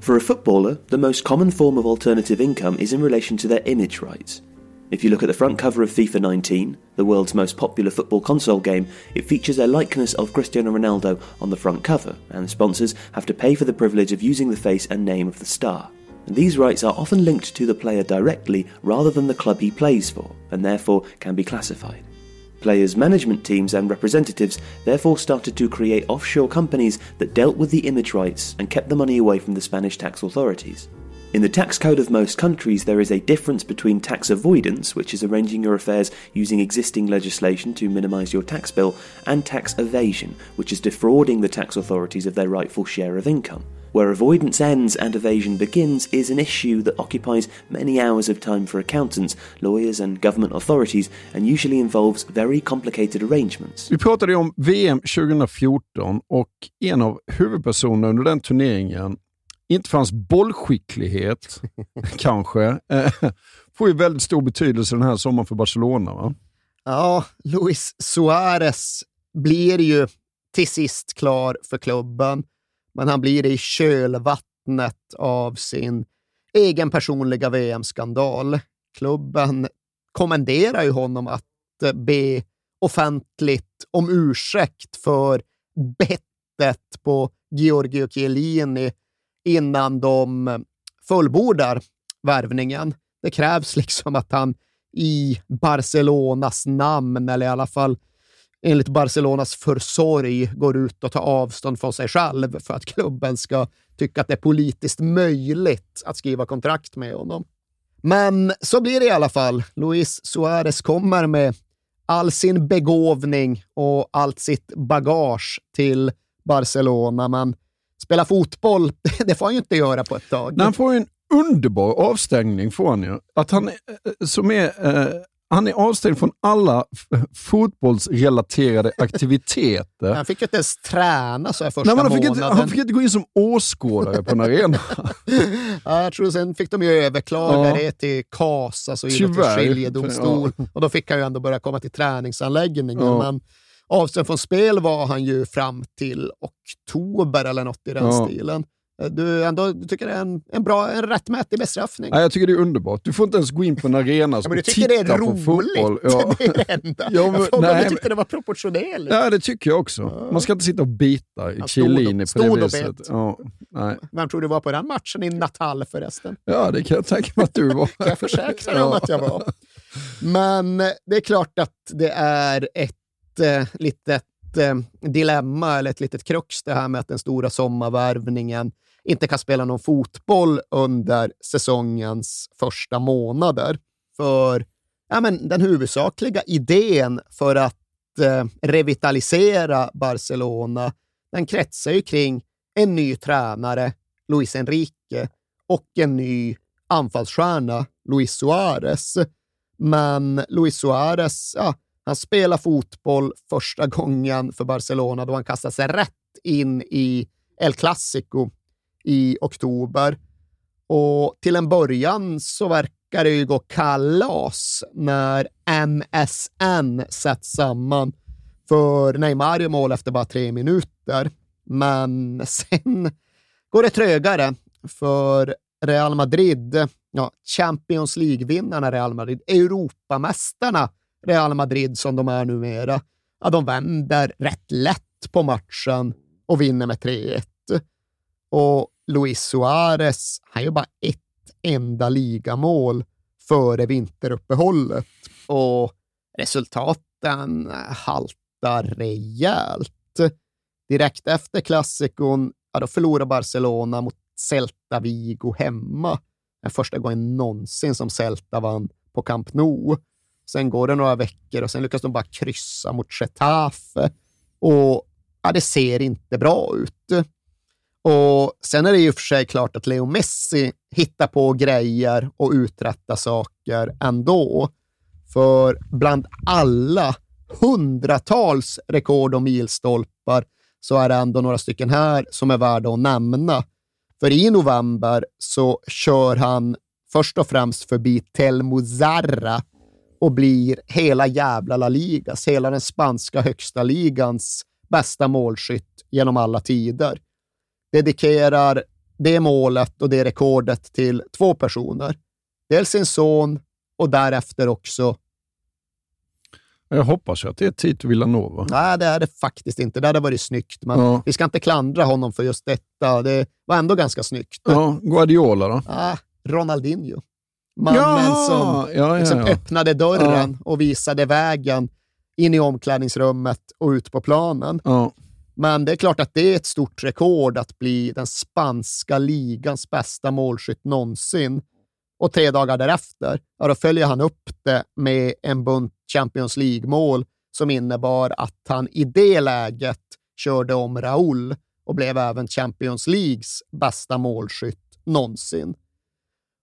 For a footballer, the most common form of alternative income is in relation to their image rights. If you look at the front cover of FIFA 19, the world's most popular football console game, it features a likeness of Cristiano Ronaldo on the front cover, and sponsors have to pay for the privilege of using the face and name of the star. These rights are often linked to the player directly rather than the club he plays for, and therefore can be classified. Players' management teams and representatives therefore started to create offshore companies that dealt with the image rights and kept the money away from the Spanish tax authorities. In the tax code of most countries, there is a difference between tax avoidance, which is arranging your affairs using existing legislation to minimise your tax bill, and tax evasion, which is defrauding the tax authorities of their rightful share of income. Where avoidance ends and evasion begins is an issue that occupies many hours of time for accountants, lawyers, and government authorities, and usually involves very complicated arrangements. Vi pratade om VM 2014 och en av huvudpersonerna under den turneringen inte fanns bollskicklighet, <laughs> kanske, eh, får ju väldigt stor betydelse den här sommaren för Barcelona. Va? Ja, Luis Suarez blir ju till sist klar för klubben, men han blir det i kölvattnet av sin egen personliga VM-skandal. Klubben kommenderar ju honom att eh, be offentligt om ursäkt för bettet på Giorgio Chiellini innan de fullbordar värvningen. Det krävs liksom att han i Barcelonas namn, eller i alla fall enligt Barcelonas försorg, går ut och tar avstånd från sig själv för att klubben ska tycka att det är politiskt möjligt att skriva kontrakt med honom. Men så blir det i alla fall. Luis Suarez kommer med all sin begåvning och allt sitt bagage till Barcelona, men spela fotboll, <laughs> det får han ju inte göra på ett tag. Han får en underbar avstängning. Får han, ju. Att han, som är, eh, han är avstängd från alla fotbollsrelaterade <laughs> aktiviteter. Han fick ju inte ens träna så här första Nej, han fick månaden. Inte, han fick inte gå in som åskådare på en arena. <laughs> ja, jag tror sen fick de ju överklaga Ja. det till KAS, alltså idrottens skiljedomstol. Ja. Och då fick han ju ändå börja komma till träningsanläggningen. Ja. Men avstängd från spel var han ju fram till oktober eller något i den Ja. stilen. Du, ändå, du tycker det är en, en, bra, en rättmätig bestraffning? Nej, jag tycker det är underbart. Du får inte ens gå in på en arena Ja, och men du tycker det är roligt? Ja. <laughs> Det är det enda. Ja, men- jag frågade om du tyckte det var proportionerligt. Ja, det tycker jag också. Man ska inte sitta och bita i Chiellini på det viset. Ja, nej. Vem tror du var på den matchen i Natal förresten? ja, det kan jag tänka mig att du var. kan jag försäkra dig om att jag var. Men eh, det är klart att det är ett eh, litet eh, dilemma eller ett litet krux det här med att den stora sommarvärvningen inte kan spela någon fotboll under säsongens första månader. För ja, men den huvudsakliga idén för att eh, revitalisera Barcelona, den kretsar ju kring en ny tränare, Luis Enrique, och en ny anfallsstjärna, Luis Suarez. Men Luis Suarez, ja, han spelar fotboll första gången för Barcelona då han kastar sig rätt in i El Clasico i oktober. Och till en början så verkar det ju gå kalas när MSN sätts samman. För Neymar gör mål efter bara tre minuter. Men sen går det trögare för Real Madrid, ja, Champions League-vinnarna Real Madrid, Europamästarna Real Madrid som de är numera, ja, de vänder rätt lätt på matchen och vinner med 3-1. Och Luis Suarez, han gör bara ett enda ligamål före vinteruppehållet. Och resultaten haltar rejält. Direkt efter klassikon, ja, då förlorar Barcelona mot Celta Vigo hemma. Den första gången någonsin som Celta vann på Camp Nou. Sen går det några veckor och sen lyckas de bara kryssa mot Getafe. Och ja, det ser inte bra ut. Och Sen är det ju för sig klart att Leo Messi hittar på grejer och uträttar saker ändå. För bland alla hundratals rekord och milstolpar så är det ändå några stycken här som är värda att nämna. För i november så kör han först och främst förbi Telmo Zarra och blir hela jävla La Ligas, hela den spanska högsta ligans bästa målskytt genom alla tider. Dedikerar det målet och det rekordet till två personer. Dels sin son och därefter också jag hoppas ju att det är Tito Villanova. Nej, det är det faktiskt inte. Det hade varit snyggt, men Ja. vi ska inte klandra honom för just detta. Det var ändå ganska snyggt. Ja, Guardiola då? Ah, Ronaldinho. Mannen Ja, som ja, ja, liksom öppnade dörren och visade vägen in i omklädningsrummet och ut på planen. Men det är klart att det är ett stort rekord att bli den spanska ligans bästa målskytt någonsin. Och tre dagar därefter, ja, då följer han upp det med en bunt Champions League-mål som innebar att han i det läget körde om Raúl och blev även Champions Leagues bästa målskytt någonsin.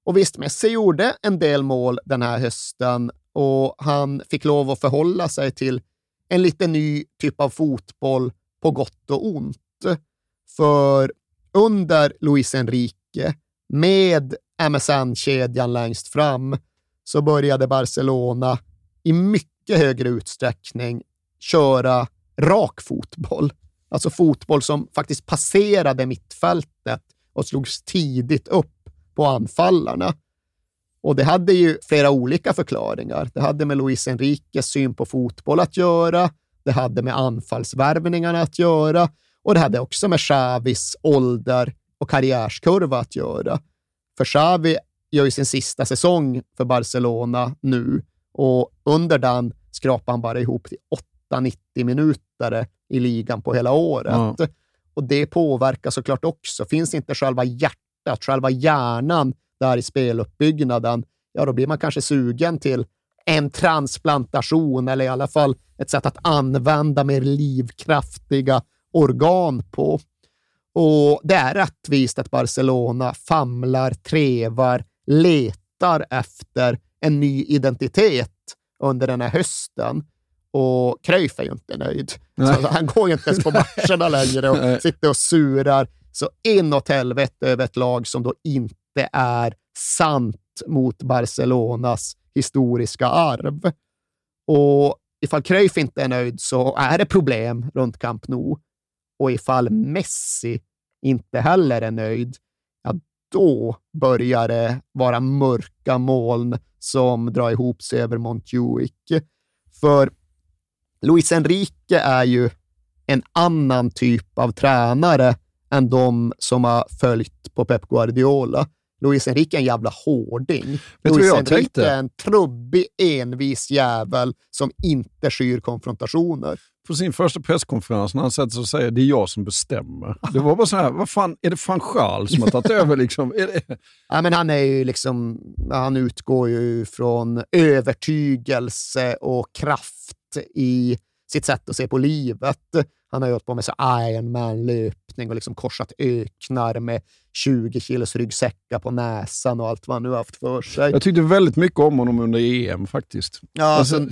Och visst, Messi gjorde en del mål den här hösten och han fick lov att förhålla sig till en lite ny typ av fotboll på gott och ont. För under Luis Enrique, med MSN-kedjan längst fram, så började Barcelona i mycket högre utsträckning köra rak fotboll. Alltså fotboll som faktiskt passerade mittfältet och slogs tidigt upp på anfallarna. Och det hade ju flera olika förklaringar. Det hade med Luis Enriques syn på fotboll att göra. Det hade med anfallsvärvningarna att göra och det hade också med Xavis ålder och karriärskurva att göra. För Xavi gör ju sin sista säsong för Barcelona nu och under den skrapar han bara ihop till 8-90 minuter i ligan på hela året. Ja. Och det påverkar såklart också. Finns inte själva hjärtat, själva hjärnan där i speluppbyggnaden, ja då blir man kanske sugen till en transplantation eller i alla fall ett sätt att använda mer livskraftiga organ på. Och det är rättvist att Barcelona famlar, trevar, letar efter en ny identitet under den här hösten. Och Cruyff är ju inte nöjd. Han går ju inte ens på <laughs> matcherna längre och sitter och surar så inåt helvete över ett lag som då inte är sant mot Barcelonas historiska arv. Och ifall Cruyff inte är nöjd så är det problem runt Camp Nou. Och ifall Messi inte heller är nöjd, ja, då börjar det vara mörka moln som drar ihop sig över Montjuic. För Luis Enrique är ju en annan typ av tränare än de som har följt på Pep Guardiola. Luis Enrique är en jävla hårding. Luis jag Enrique tänkte? är en trubbig, envis jävel som inte skyr konfrontationer. På sin första presskonferens när han sätter sig och säger det är jag som bestämmer. Det var bara så här, vad fan, är det Gaal som har tagit <laughs> över? Liksom? Det... Ja, men han är ju liksom, han utgår ju från övertygelse och kraft i sitt sätt att se på livet. Han har ju hållit på med så Ironman-löpning och liksom korsat öknar med 20 kilos ryggsäckar på näsan och allt vad han nu haft för sig. Jag tyckte väldigt mycket om honom under EM faktiskt. Ja, alltså,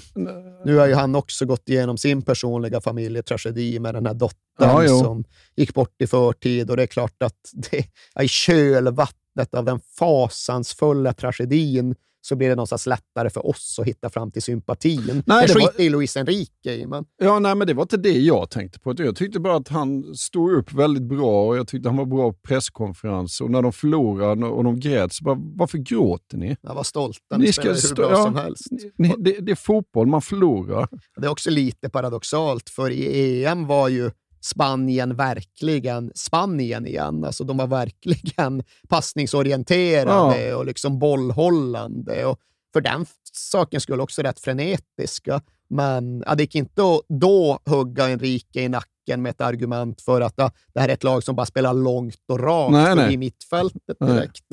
nu har ju han också gått igenom sin personliga familjetragedi med den här dottern Ja, som gick bort i förtid och det är klart att det, ja, i kölvattnet av den fasansfulla tragedin så blir det någonstans lättare för oss att hitta fram till sympatin. Nej, det var- skiter i Luis Enrique i, men Ja, nej, men det var inte det jag tänkte på. Jag tyckte bara att han stod upp väldigt bra och jag tyckte han var bra på presskonferens. Och när de förlorade och de grät så bara, varför gråter ni? jag var stolta. Ni, spelar hur bra ja, som helst. Ni, det, det är fotboll, man förlorar. Det är också lite paradoxalt, för i EM var ju Spanien verkligen Spanien igen. Alltså de var verkligen <laughs> passningsorienterade Ja. och liksom bollhållande. Och för den f- saken skulle också rätt frenetiska. Men ja, det gick inte att då hugga Enrique i nacken med ett argument för att ja, det här är ett lag som bara spelar långt och rakt Nej, nej. mittfältet Nej. direkt.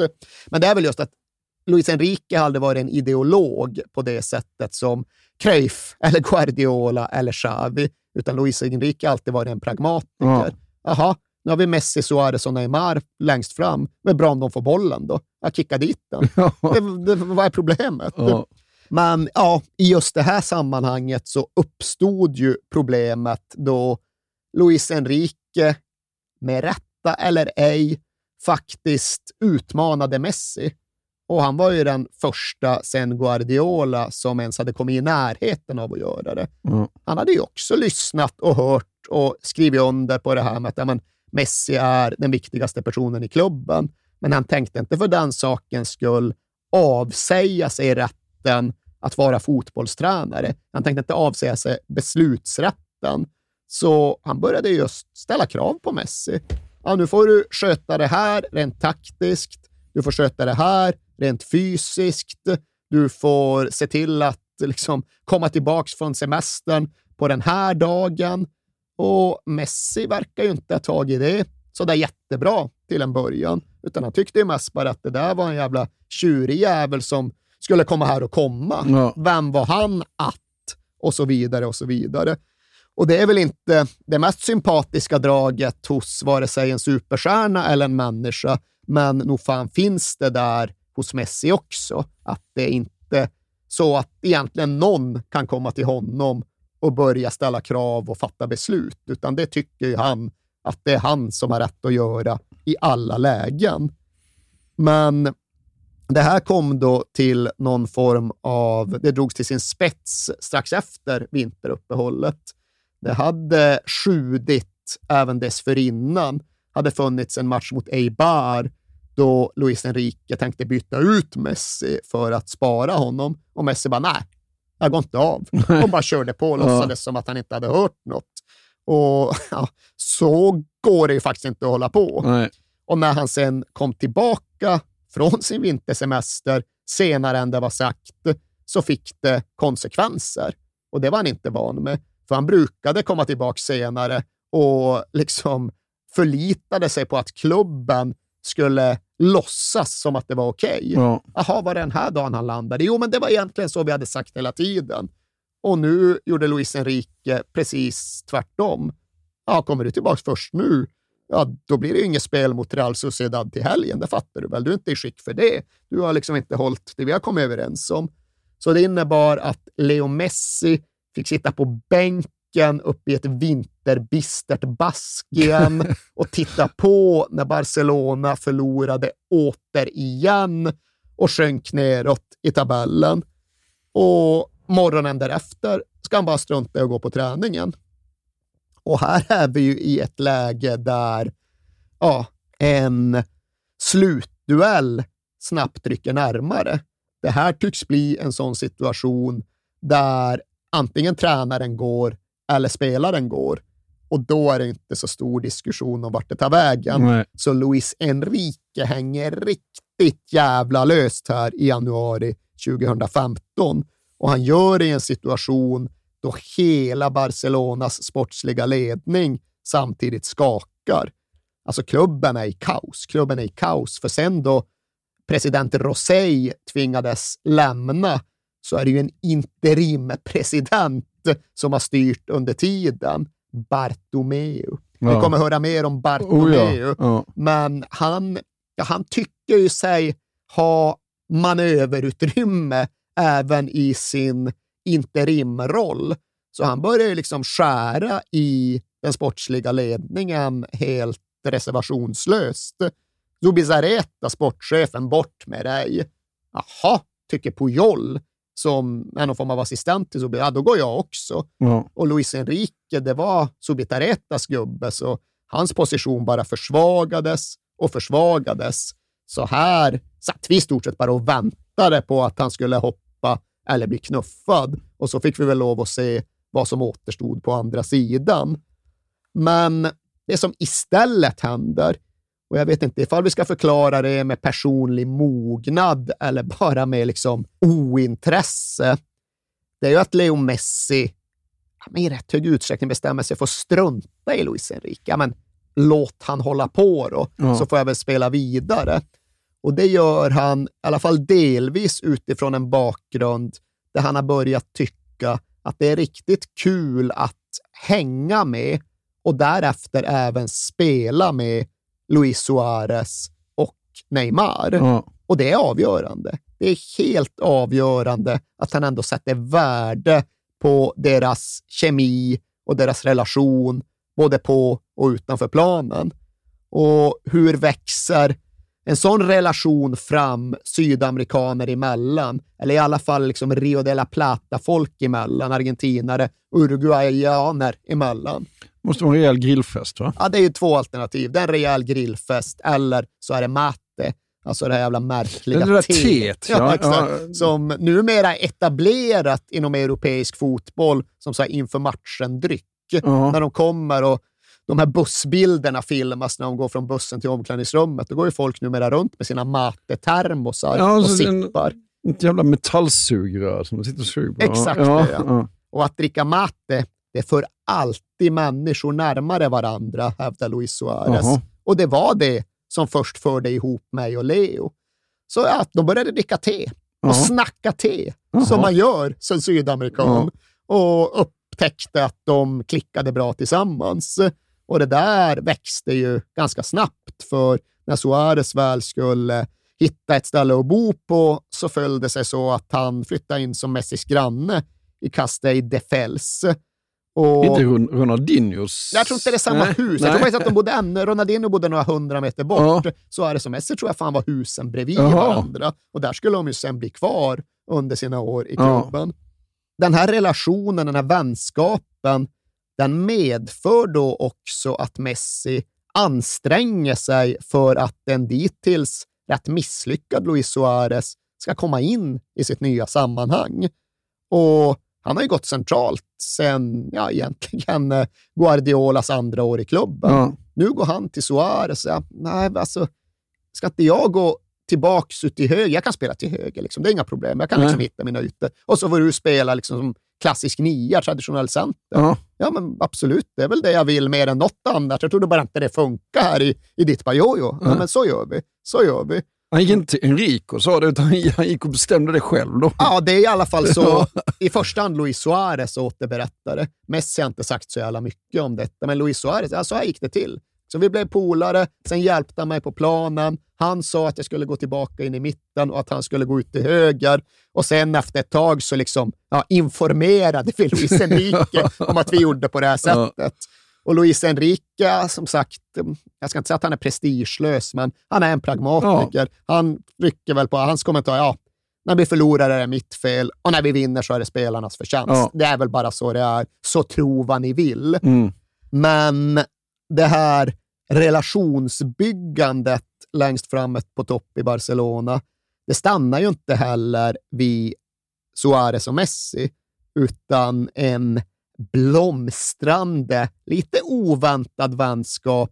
Men det är väl just att Luis Enrique hade varit en ideolog på det sättet som Cruyff, <laughs> eller Guardiola eller Xavi, utan Luis Enrique har alltid varit en pragmatiker. Ja. Jaha, nu har vi Messi, Suarez och Neymar längst fram. Men bra om de får bollen då. Jag kickar dit den. <laughs> det, det, vad är problemet? Ja. Men ja, i just det här sammanhanget så uppstod ju problemet då Luis Enrique, med rätta eller ej, faktiskt utmanade Messi. Och han var ju den första sen Guardiola som ens hade kommit i närheten av att göra det. Mm. Han hade ju också lyssnat och hört och skrivit under på det här med att ja, men, Messi är den viktigaste personen i klubben. Men han tänkte inte för den sakens skull avsäga sig rätten att vara fotbollstränare. Han tänkte inte avsäga sig beslutsrätten. Så han började just ställa krav på Messi. Ja, nu får du sköta det här rent taktiskt. Du får sköta det här rent fysiskt. Du får se till att liksom, komma tillbaka från semestern på den här dagen. Och Messi verkar ju inte ha tagit det så där jättebra till en början, utan han tyckte ju mest bara att det där var en jävla tjurig jävel som skulle komma här och komma. Ja. Vem var han att? Och så vidare och så vidare. Och det är väl inte det mest sympatiska draget hos vare sig en superstjärna eller en människa, men nog fan finns det där hos Messi också. Att det är inte så att egentligen någon kan komma till honom och börja ställa krav och fatta beslut, utan det tycker ju han att det är han som har rätt att göra i alla lägen. Men det här kom då till någon form av, det drogs till sin spets strax efter vinteruppehållet. Det hade sjudit även dessförinnan. hade funnits en match mot Eibar då Luis Enrique tänkte byta ut Messi för att spara honom. Och Messi bara, nej, jag går inte av. <laughs> Och bara körde på och låtsades som att han inte hade hört något. Och <laughs> ja, så går det ju faktiskt inte att hålla på. Nej. Och när han sen kom tillbaka från sin vintersemester senare än det var sagt, så fick det konsekvenser. Och det var han inte van med, för han brukade komma tillbaka senare och liksom förlitade sig på att klubben skulle låtsas som att det var okej. Ja. Jaha, var det den här dagen han landade? Jo, men det var egentligen så vi hade sagt hela tiden. Och nu gjorde Luis Enrique precis tvärtom. Ja, kommer du tillbaka först nu, ja, då blir det ju inget spel mot Real Sociedad till helgen. Det fattar du väl? Du är inte i skick för det. Du har liksom inte hållit det vi har kommit överens om. Så det innebar att Leo Messi fick sitta på bänken uppe i ett vinterbistert Baskien <laughs> och titta på när Barcelona förlorade återigen och sjönk neråt i tabellen. Och morgonen därefter ska han bara strunta i att gå på träningen. Och här är vi ju i ett läge där ja, en slutduell snabbt rycker närmare. Det här tycks bli en sån situation där antingen tränaren går eller spelaren går. Och då är det inte så stor diskussion om vart det tar vägen. Nej. Så Luis Enrique hänger riktigt jävla löst här i januari 2015. Och han gör det i en situation då hela Barcelonas sportsliga ledning samtidigt skakar. Alltså klubben är i kaos. Klubben är i kaos, för sen då president Rosell tvingades lämna så är det ju en interimpresident som har styrt under tiden. Bartomeu. Vi Ja. kommer höra mer om Bartomeu, Oh, ja. Men han, han tycker ju sig ha manöverutrymme även i sin interimroll. Så han börjar ju liksom skära i den sportsliga ledningen helt reservationslöst. Zubizarreta, sportchefen, bort med dig. Jaha, tycker Puyol, som någon form av assistent till ja, då går jag också. Ja. Och Luis Enrique, det var Zubizarretas gubbe, så hans position bara försvagades och försvagades. Så här satt vi i stort sett bara och väntade på att han skulle hoppa eller bli knuffad. Och så fick vi väl lov att se vad som återstod på andra sidan. Men det som istället händer, och jag vet inte ifall vi ska förklara det med personlig mognad eller bara med liksom ointresse, det är ju att Leo Messi i rätt hög utsträckning bestämmer sig för att strunta i Luis Enrique. Ja, men låt han hålla på då, Ja. så får jag väl spela vidare. Och det gör han i alla fall delvis utifrån en bakgrund där han har börjat tycka att det är riktigt kul att hänga med och därefter även spela med Luis Suarez och Neymar. Ja. Och det är avgörande. det är helt avgörande att han ändå sätter värde på deras kemi och deras relation, både på och utanför planen. Och hur växer en sån relation fram sydamerikaner emellan, eller i alla fall liksom Rio de la Plata-folk emellan, argentinare, uruguayaner emellan. Måste vara en rejäl grillfest va? Ja, det är ju två alternativ. Det är en rejäl grillfest eller så är det mate. Alltså det här jävla märkliga Det där teet. teet, ja. <laughs> Ja. Ja. Som numera är etablerat inom europeisk fotboll som så här inför matchen-dryck. Ja. När de kommer och de här bussbilderna filmas när de går från bussen till omklädningsrummet. Då går ju folk numera runt med sina mate-termosar Ja, och sippar. Ett jävla metallsugrör som de sitter och suger på. Exakt ja, det, ja. Och att dricka mate, det för alltid människor närmare varandra, hävdar Luis Suarez. Jaha. Och det var det som först förde ihop mig och Leo. Så ja, de började dricka te och Ja. snacka te, Jaha. som man gör som sydamerikan. Och upptäckte att de klickade bra tillsammans. Och det där växte ju ganska snabbt, för när Suarez väl skulle hitta ett ställe att bo på så föll det sig så att han flyttade in som Messis granne i Castell de Fels. Och Inte Ron- Ronaldinhos... jag tror inte det är samma Nej, hus. nej. Jag tror faktiskt att de bodde ännu, Ronaldinho bodde några hundra meter bort. Suarez och Messi tror jag fan var husen bredvid Jaha. varandra. Och där skulle de ju sen bli kvar under sina år i Ja. klubben. Den här relationen, den här vänskapen, den medför då också att Messi anstränger sig för att en dittills rätt misslyckad Luis Suarez ska komma in i sitt nya sammanhang. Och han har ju gått centralt sen, ja, egentligen eh, Guardiolas andra år i klubben. Ja. Nu går han till Suarez. Ja, nej, alltså, ska inte jag gå tillbaks ut till höger? Jag kan spela till höger, liksom. det är inga problem. Jag kan liksom Nej. hitta mina ytor. Och så får du spela liksom som klassisk nia, traditionell center. Ja. Ja, men absolut. Det är väl det jag vill mer än något annat. Jag trodde bara inte det funkar här i, i ditt bara, jo, jo. Ja, men så gör vi. Så gör vi. Han gick inte till Enrico sa det, utan <laughs> han gick och bestämde det själv. Då. Ja, det är i alla fall så. <laughs> I första hand Luis Suarez återberättare. Messi har inte sagt så jävla mycket om detta, men Luis Suarez, ja, så här gick det till. Så vi blev polare, sen hjälpte han mig på planen. Han sa att jag skulle gå tillbaka in i mitten och att han skulle gå ut till höger. Och sen efter ett tag så liksom, ja, informerade vi Luis Enrique <laughs> om att vi gjorde på det här Ja. Och Luis Enrique, som sagt, jag ska inte säga att han är prestigelös, men han är en pragmatiker. Han rycker väl på hans kommentar, ja, när vi förlorar är det mitt fel och när vi vinner så är det spelarnas förtjänst. Ja. Det är väl bara så det är. Så tro vad ni vill. Mm. Men det här relationsbyggandet längst framåt på topp i Barcelona, det stannar ju inte heller vid Suarez och Messi, utan en blomstrande, lite oväntad vänskap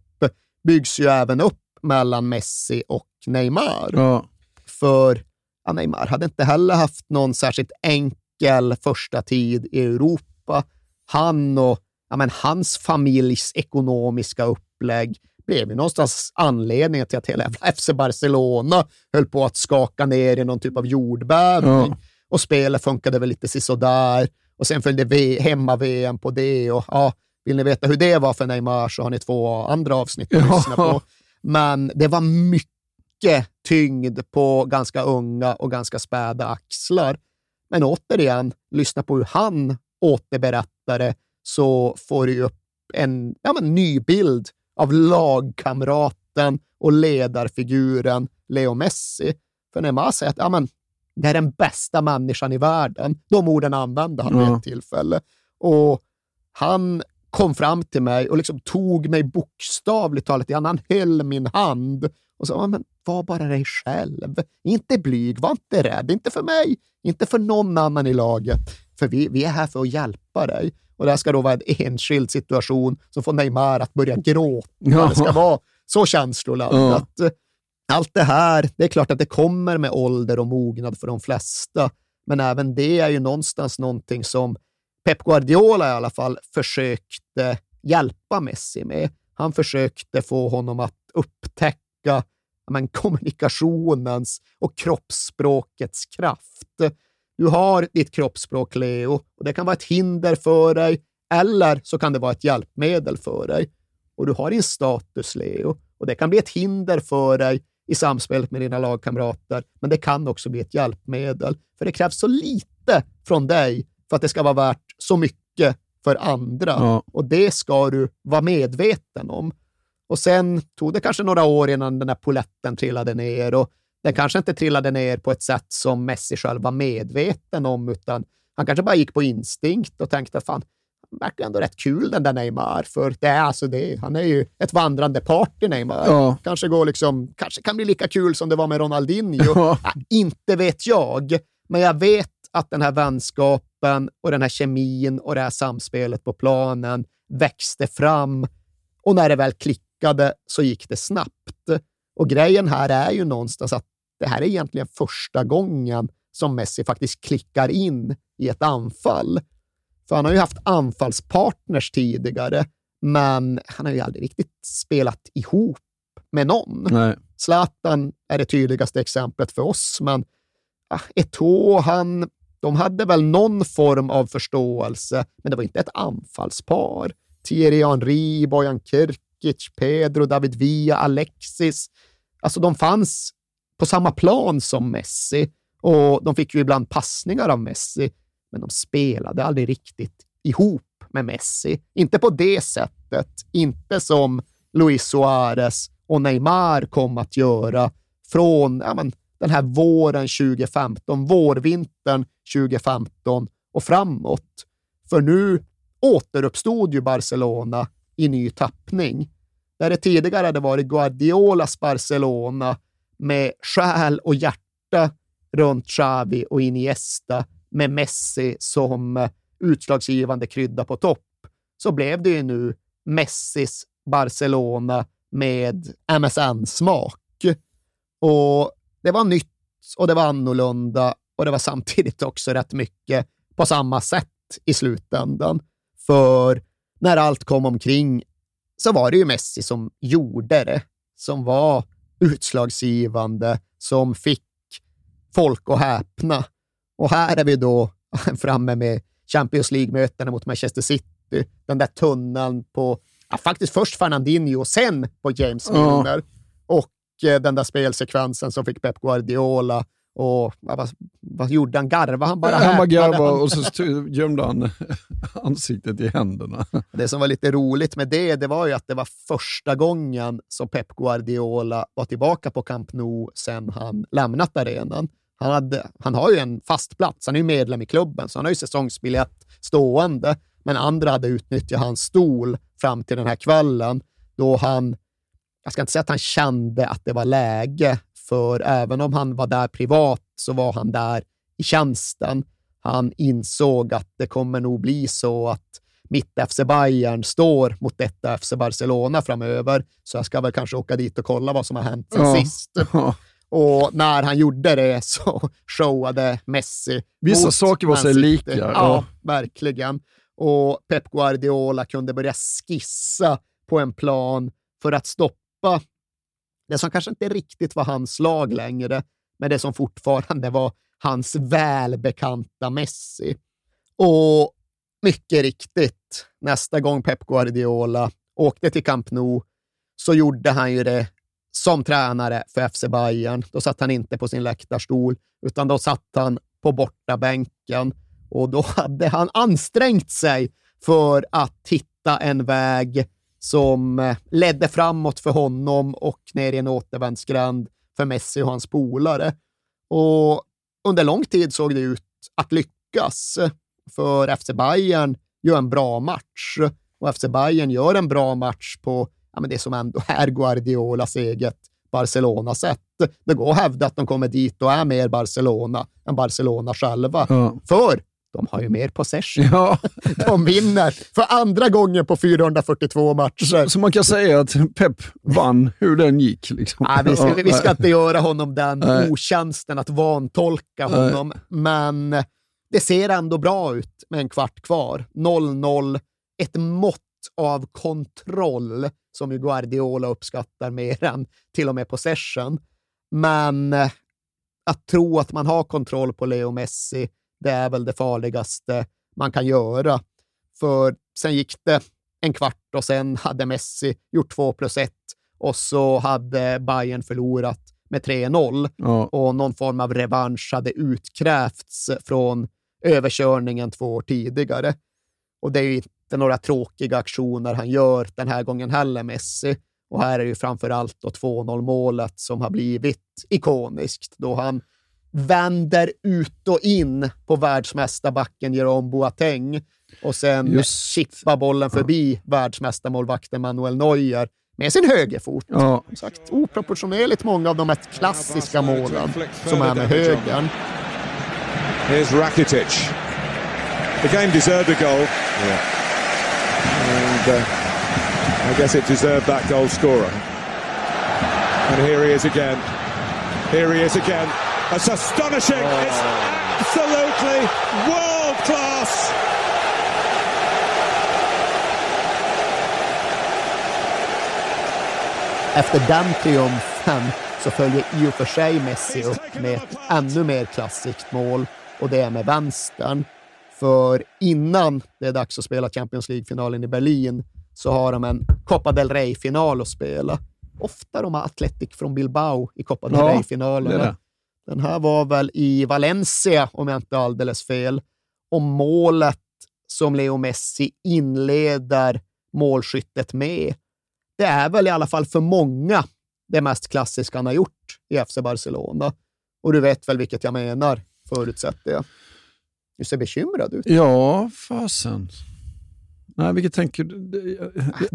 byggs ju även upp mellan Messi och Neymar. Ja. För ja, Neymar hade inte heller haft någon särskilt enkel första tid i Europa. Han och ja, men hans familjs ekonomiska upplägg blev ju någonstans anledningen till att hela FC Barcelona höll på att skaka ner i någon typ av jordbävning. Ja. Och spelet funkade väl lite sisådär. Och sen följde v- hemma-VM på det. Och, ja, vill ni veta hur det var för Neymar så har ni två andra avsnitt att Ja. lyssna på. Men det var mycket tyngd på ganska unga och ganska späda axlar. Men återigen, lyssna på hur han återberättar det så får du upp en ja, men, ny bild av lagkamraten och ledarfiguren Leo Messi. För Neymar säger att ja, men, det är den bästa människan i världen. De orden använde han vid Ja. ett tillfälle. Och han kom fram till mig och liksom tog mig bokstavligt talat i. Han höll min hand och sa, "Ja, men var bara dig själv. Inte blyg, var inte rädd. Inte för mig, inte för någon annan i laget. För vi, vi är här för att hjälpa dig. Och det här ska då vara en enskild situation som får Neymar att börja gråta. Ja. Det ska vara så känsloladdat. Allt det här, det är klart att det kommer med ålder och mognad för de flesta. Men även det är ju någonstans någonting som Pep Guardiola i alla fall försökte hjälpa Messi med. Han försökte få honom att upptäcka men, kommunikationens och kroppsspråkets kraft. Du har ditt kroppsspråk, Leo, och det kan vara ett hinder för dig eller så kan det vara ett hjälpmedel för dig. Och du har din status, Leo, och det kan bli ett hinder för dig i samspelet med dina lagkamrater, men det kan också bli ett hjälpmedel. För det krävs så lite från dig för att det ska vara värt så mycket för andra. Ja. Och det ska du vara medveten om. Och sen tog det kanske några år innan den här poletten trillade ner och den kanske inte trillade ner på ett sätt som Messi själv var medveten om, utan han kanske bara gick på instinkt och tänkte fan, verkar ändå rätt kul den där Neymar, för det är alltså det. Han är ju ett vandrande party Neymar. Ja. Kanske, går liksom, kanske kan bli lika kul som det var med Ronaldinho. Ja. Ja, inte vet jag, men jag vet att den här vänskapen och den här kemin och det här samspelet på planen växte fram och när det väl klickade så gick det snabbt. Och grejen här är ju någonstans att det här är egentligen första gången som Messi faktiskt klickar in i ett anfall. För han har ju haft anfallspartners tidigare, men han har ju aldrig riktigt spelat ihop med någon. Nej. Zlatan är det tydligaste exemplet för oss, men ah, Eto'o, han, de hade väl någon form av förståelse, men det var inte ett anfallspar. Thierry Henry, Bojan Kirkic, Pedro, David Villa, Alexis. Alltså de fanns på samma plan som Messi och de fick ju ibland passningar av Messi, men de spelade aldrig riktigt ihop med Messi. Inte på det sättet, inte som Luis Suarez och Neymar kom att göra från ja, men, den här våren 2015, vårvintern 2015 och framåt. För nu återuppstod ju Barcelona i ny tappning. Där det tidigare hade varit Guardiolas Barcelona med själ och hjärta runt Xavi och Iniesta med Messi som eh, utslagsgivande krydda på topp, så blev det ju nu Messis Barcelona med MSN-smak. Och det var nytt och det var annorlunda och det var samtidigt också rätt mycket på samma sätt i slutändan. För när allt kom omkring så var det ju Messi som gjorde det, som var utslagsgivande, som fick folk att häpna. Och här är vi då <laughs> framme med Champions League-mötena mot Manchester City, den där tunneln på, ja, faktiskt först Fernandinho och sen på James Ja. Milner. Och eh, den där spelsekvensen som fick Pep Guardiola och vad, vad gjorde han? Garvade han bara? han bara garvade och så <laughs> gömde han <laughs> ansiktet i händerna. Det som var lite roligt med det, det var ju att det var första gången som Pep Guardiola var tillbaka på Camp Nou sen han lämnat arenan. Han, hade, han har ju en fast plats, han är ju medlem i klubben, så han har ju säsongsbiljett stående, men andra hade utnyttjat hans stol fram till den här kvällen då han, jag ska inte säga att han kände att det var läge, för även om han var där privat så var han där i tjänsten. Han insåg att det kommer nog bli så att mitt FC Bayern står mot detta FC Barcelona framöver, så jag ska väl kanske åka dit och kolla vad som har hänt sen Ja. sist. Och när han gjorde det så <laughs> showade Messi. Vissa saker var sig lika, Ja, ja. verkligen. Och Pep Guardiola kunde börja skissa på en plan för att stoppa det som kanske inte riktigt var hans lag längre, men det som fortfarande var hans välbekanta Messi. Och mycket riktigt, nästa gång Pep Guardiola åkte till Camp Nou så gjorde han ju det som tränare för FC Bayern. Då satt han inte på sin läktarstol, utan då satt han på bortabänken och då hade han ansträngt sig för att hitta en väg som eh, ledde framåt för honom och ner i en återvändsgränd för Messi och hans polare. Och under lång tid såg det ut att lyckas, för FC Bayern gör en bra match och FC Bayern gör en bra match på ja, men det som ändå är Guardiolas eget Barcelona-sätt. Det går att hävda att de kommer dit och är mer Barcelona än Barcelona själva. Ja. För de har ju mer possession. Ja. <laughs> De vinner för andra gången på 442 matcher. Så man kan säga att Pep vann hur den gick. Liksom. Nej, vi, ska, vi ska inte göra honom den Nej. otjänsten att vantolka honom, men det ser ändå bra ut med en kvart kvar. 0-0, ett mått av kontroll som ju Guardiola uppskattar mer än till och med possession. Men eh, att tro att man har kontroll på Leo Messi, det är väl det farligaste man kan göra. För sen gick det en kvart och sen hade Messi gjort två plus ett och så hade Bayern förlorat med 3-0 Ja. och någon form av revansch hade utkrävts från överkörningen två år tidigare. Och det är ju inte några tråkiga aktioner han gör den här gången heller, Messi. Och här är ju framför allt då 2-0 målet som har blivit ikoniskt då han vänder ut och in på världsmästarbacken Jerome Boateng och sen Just. chippar bollen förbi världsmästarmålvakten Manuel Neuer med sin högerfot. Ja. Som sagt, oproportionerligt många av de mest klassiska målen som är med högern. Here's Rakitic. The game deserved a goal. And uh, I guess it deserved that goal scorer. And here he is again. Here he is again. That's astonishing. It's absolutely world class. Efter den triumfen så följer i och för sig Messi upp med ett ännu mer klassiskt mål och det är med vänstern. För innan det är dags att spela Champions League-finalen i Berlin så har de en Copa del Rey-final att spela. Ofta de har Athletic från Bilbao i Copa del Ja, är Rey-finalerna. Den här var väl i Valencia, om jag inte har alldeles fel. Och målet som Leo Messi inleder målskyttet med, det är väl i alla fall för många det mest klassiska han har gjort i FC Barcelona. Och du vet väl vilket jag menar, förutsätter jag. Du ser bekymrad ut. Ja, fasen. Nej, vilket tänker du?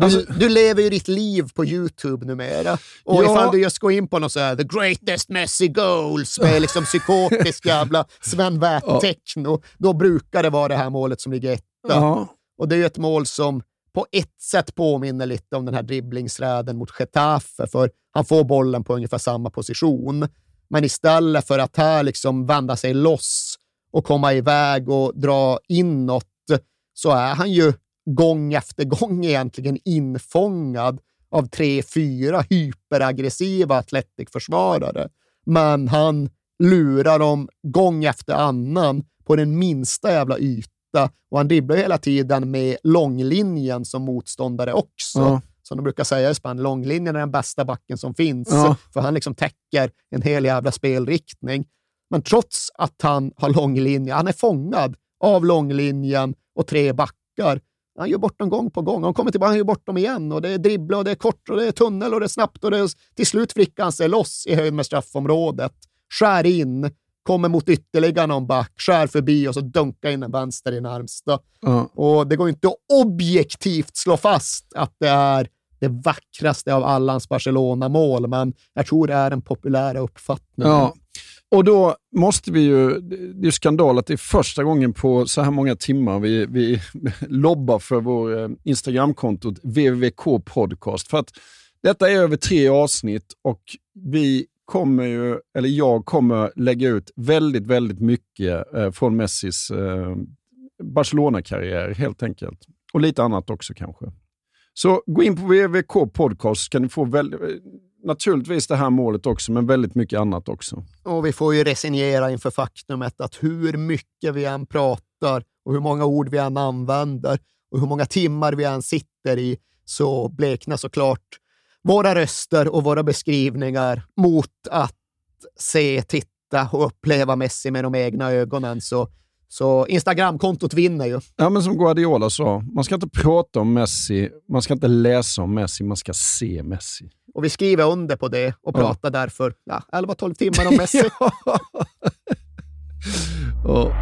Alltså, Du, lever ju ditt liv på YouTube numera. Och Ja. ifall du just går in på något så här, the greatest Messi goals med liksom <laughs> psykotisk jävla Sven Väth-techno, då brukar det vara det här målet som ligger etta. ja. Och det är ju ett mål som på ett sätt påminner lite om den här dribblingsräden mot Getafe, för han får bollen på ungefär samma position. Men istället för att här liksom vända sig loss och komma iväg och dra inåt, så är han ju gång efter gång egentligen infångad av tre, fyra hyperaggressiva Athletic-försvarare. Men han lurar dem gång efter annan på den minsta jävla yta och han dribblar hela tiden med långlinjen som motståndare också. Ja. Som de brukar säga i Spanien, långlinjen är den bästa backen som finns, Ja. för han liksom täcker en hel jävla spelriktning. Men trots att han har långlinje, han är fångad av långlinjen och tre backar. Han gör bort dem gång på gång. Han kommer tillbaka och gör bort dem igen. Och det är dribbla och det är kort och det är tunnel och det är snabbt och det är, till slut vrickar han sig loss i höjd med straffområdet. Skär in, kommer mot ytterligare någon back, skär förbi och så dunkar in en vänster i närmsta. Ja. Och det går inte att objektivt slå fast att det är det vackraste av alla hans Barcelona-mål, men jag tror det är den populära uppfattningen. Ja. Och då måste vi ju, det är ju skandal att det är första gången på så här många timmar vi, vi <laughs> lobbar för vår eh, Instagramkonto VVK podcast. För att detta är över tre avsnitt och vi kommer ju, eller jag kommer lägga ut väldigt, väldigt mycket eh, från Messis eh, Barcelona-karriär helt enkelt. Och lite annat också kanske. Så gå in på VVK podcast så kan ni få väldigt, naturligtvis det här målet också, men väldigt mycket annat också. Och vi får ju resignera inför faktumet att hur mycket vi än pratar och hur många ord vi än använder och hur många timmar vi än sitter i så bleknar såklart våra röster och våra beskrivningar mot att se, titta och uppleva Messi med de egna ögonen. Så, så Instagramkontot vinner ju. Ja, men som Guardiola sa, man ska inte prata om Messi, man ska inte läsa om Messi, man ska se Messi. Och vi skriver under på det och Ja. pratar därför ja, 11-12 timmar om <laughs> Messi. Och,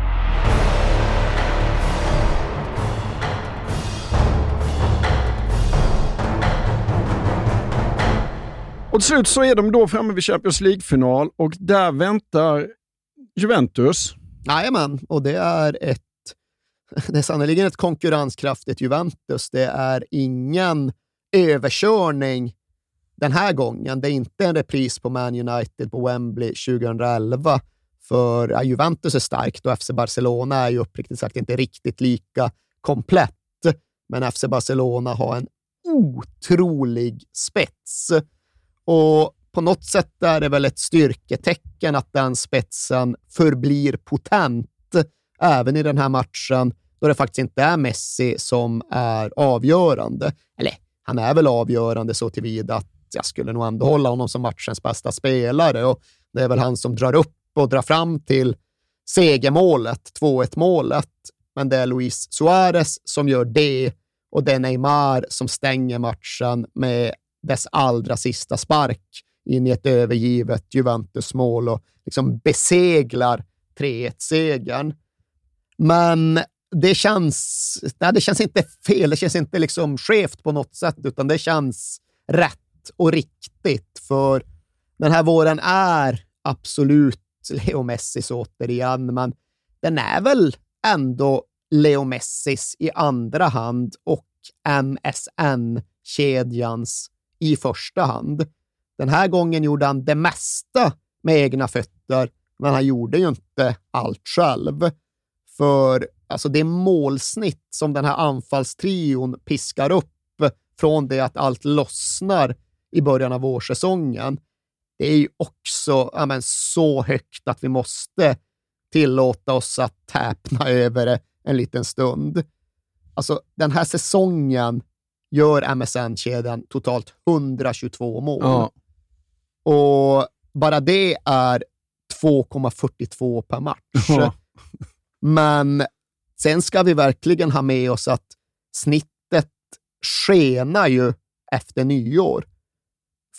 och till slut så är de då framme vid Champions League-final och där väntar Juventus. Jajamän, och det är ett <laughs> det är sannerligen ett konkurrenskraftigt Juventus. Det är ingen överkörning den här gången. Det är inte en repris på Man United på Wembley 2011. För ja, Juventus är starkt och FC Barcelona är ju uppriktigt sagt inte riktigt lika komplett. Men FC Barcelona har en otrolig spets. Och på något sätt är det väl ett styrketecken att den spetsen förblir potent även i den här matchen då det faktiskt inte är Messi som är avgörande. Eller han är väl avgörande så tillvida att jag skulle nog ändå hålla honom som matchens bästa spelare och det är väl han som drar upp och drar fram till segermålet, 2-1 målet. Men det är Luis Suarez som gör det och det är Neymar som stänger matchen med dess allra sista spark in i ett övergivet Juventus-mål och liksom beseglar 3-1-segern. Men det känns, nej, det känns inte fel, det känns inte liksom skevt på något sätt, utan det känns rätt och riktigt. För den här våren är absolut Leo Messis återigen, men den är väl ändå Leo Messis i andra hand och MSN-kedjans i första hand. Den här gången gjorde han det mesta med egna fötter, men han gjorde ju inte allt själv. För alltså det målsnitt som den här anfallstrion piskar upp från det att allt lossnar i början av vårsäsongen, det är ju också ja, men, så högt att vi måste tillåta oss att täpna <laughs> över det en liten stund. Alltså, den här säsongen gör MSN-kedjan totalt 122 mål. Ja. Och bara det är 2,42 per match. Ja. Men sen ska vi verkligen ha med oss att snittet skenar ju efter nyår.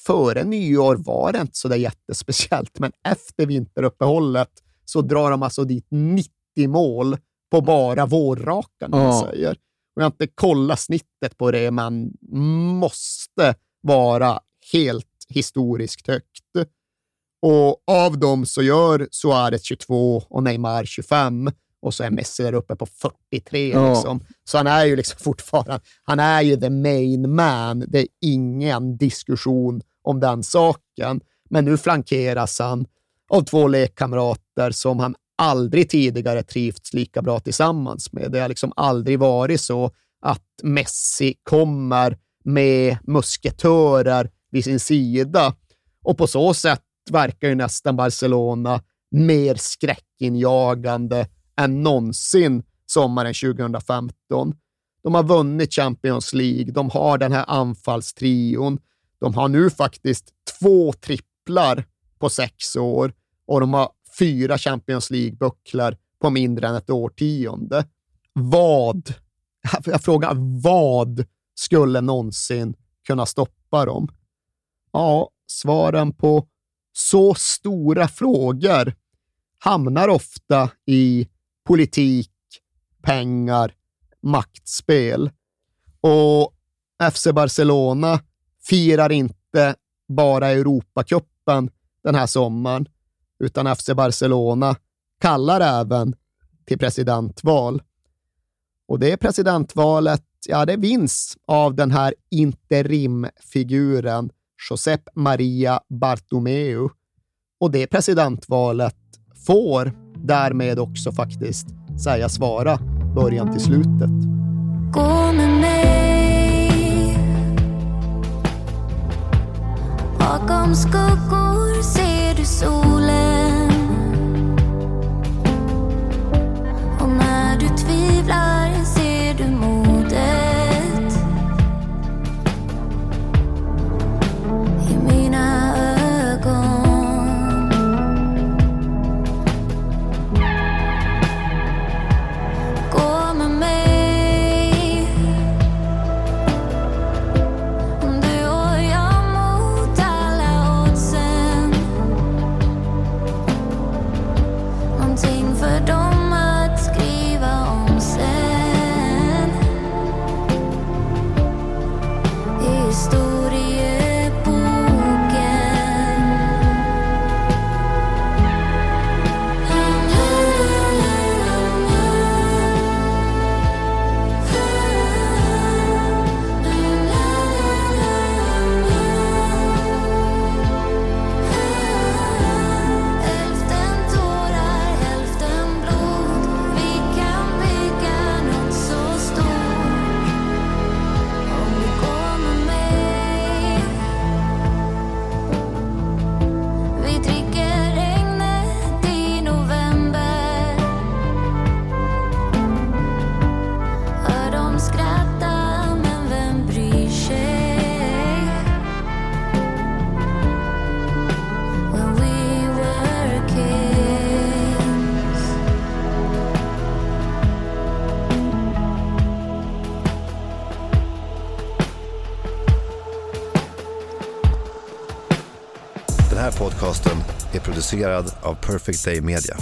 Före nyår var det inte så där jättespeciellt, men efter vinteruppehållet så drar de alltså dit 90 mål på bara vårrakan, ja. man säger. Och jag har inte kollat snittet på det, men måste vara helt historiskt högt. Och av dem så gör Suarez 22 och Neymar 25 och så är Messi där uppe på 43. Ja. Liksom. Så han är ju liksom <laughs> fortfarande, han är ju the main man. Det är ingen diskussion om den saken. Men nu flankeras han av två lekkamrater som han aldrig tidigare trivts lika bra tillsammans med. Det har liksom aldrig varit så att Messi kommer med musketörer vid sin sida. Och på så sätt verkar ju nästan Barcelona mer skräckinjagande än någonsin sommaren 2015. De har vunnit Champions League, de har den här anfallstrion, de har nu faktiskt två tripplar på sex år och de har fyra Champions League-bucklar på mindre än ett årtionde. Vad, jag frågar, vad skulle någonsin kunna stoppa dem? Ja, svaren på så stora frågor hamnar ofta i politik, pengar, maktspel. Och FC Barcelona firar inte bara Europacupen den här sommaren, utan FC Barcelona kallar även till presidentval. Och det presidentvalet, ja, det vinns av den här interimfiguren Josep Maria Bartomeu. Och det presidentvalet får därmed också faktiskt sägas vara början till slutet. Gå med mig Bakom skuggor ser du solen Och när du tvivlar podcasten är producerad av Perfect Day Media.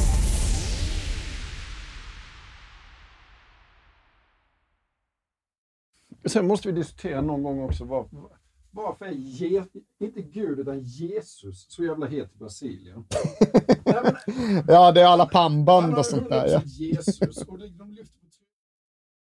Sen måste vi diskutera någon gång också var, varför är Je inte Gud utan Jesus så jävla het i Brasilien? <laughs> Ja, det är alla pannband och sånt där. Ja. Jesus och de lyfter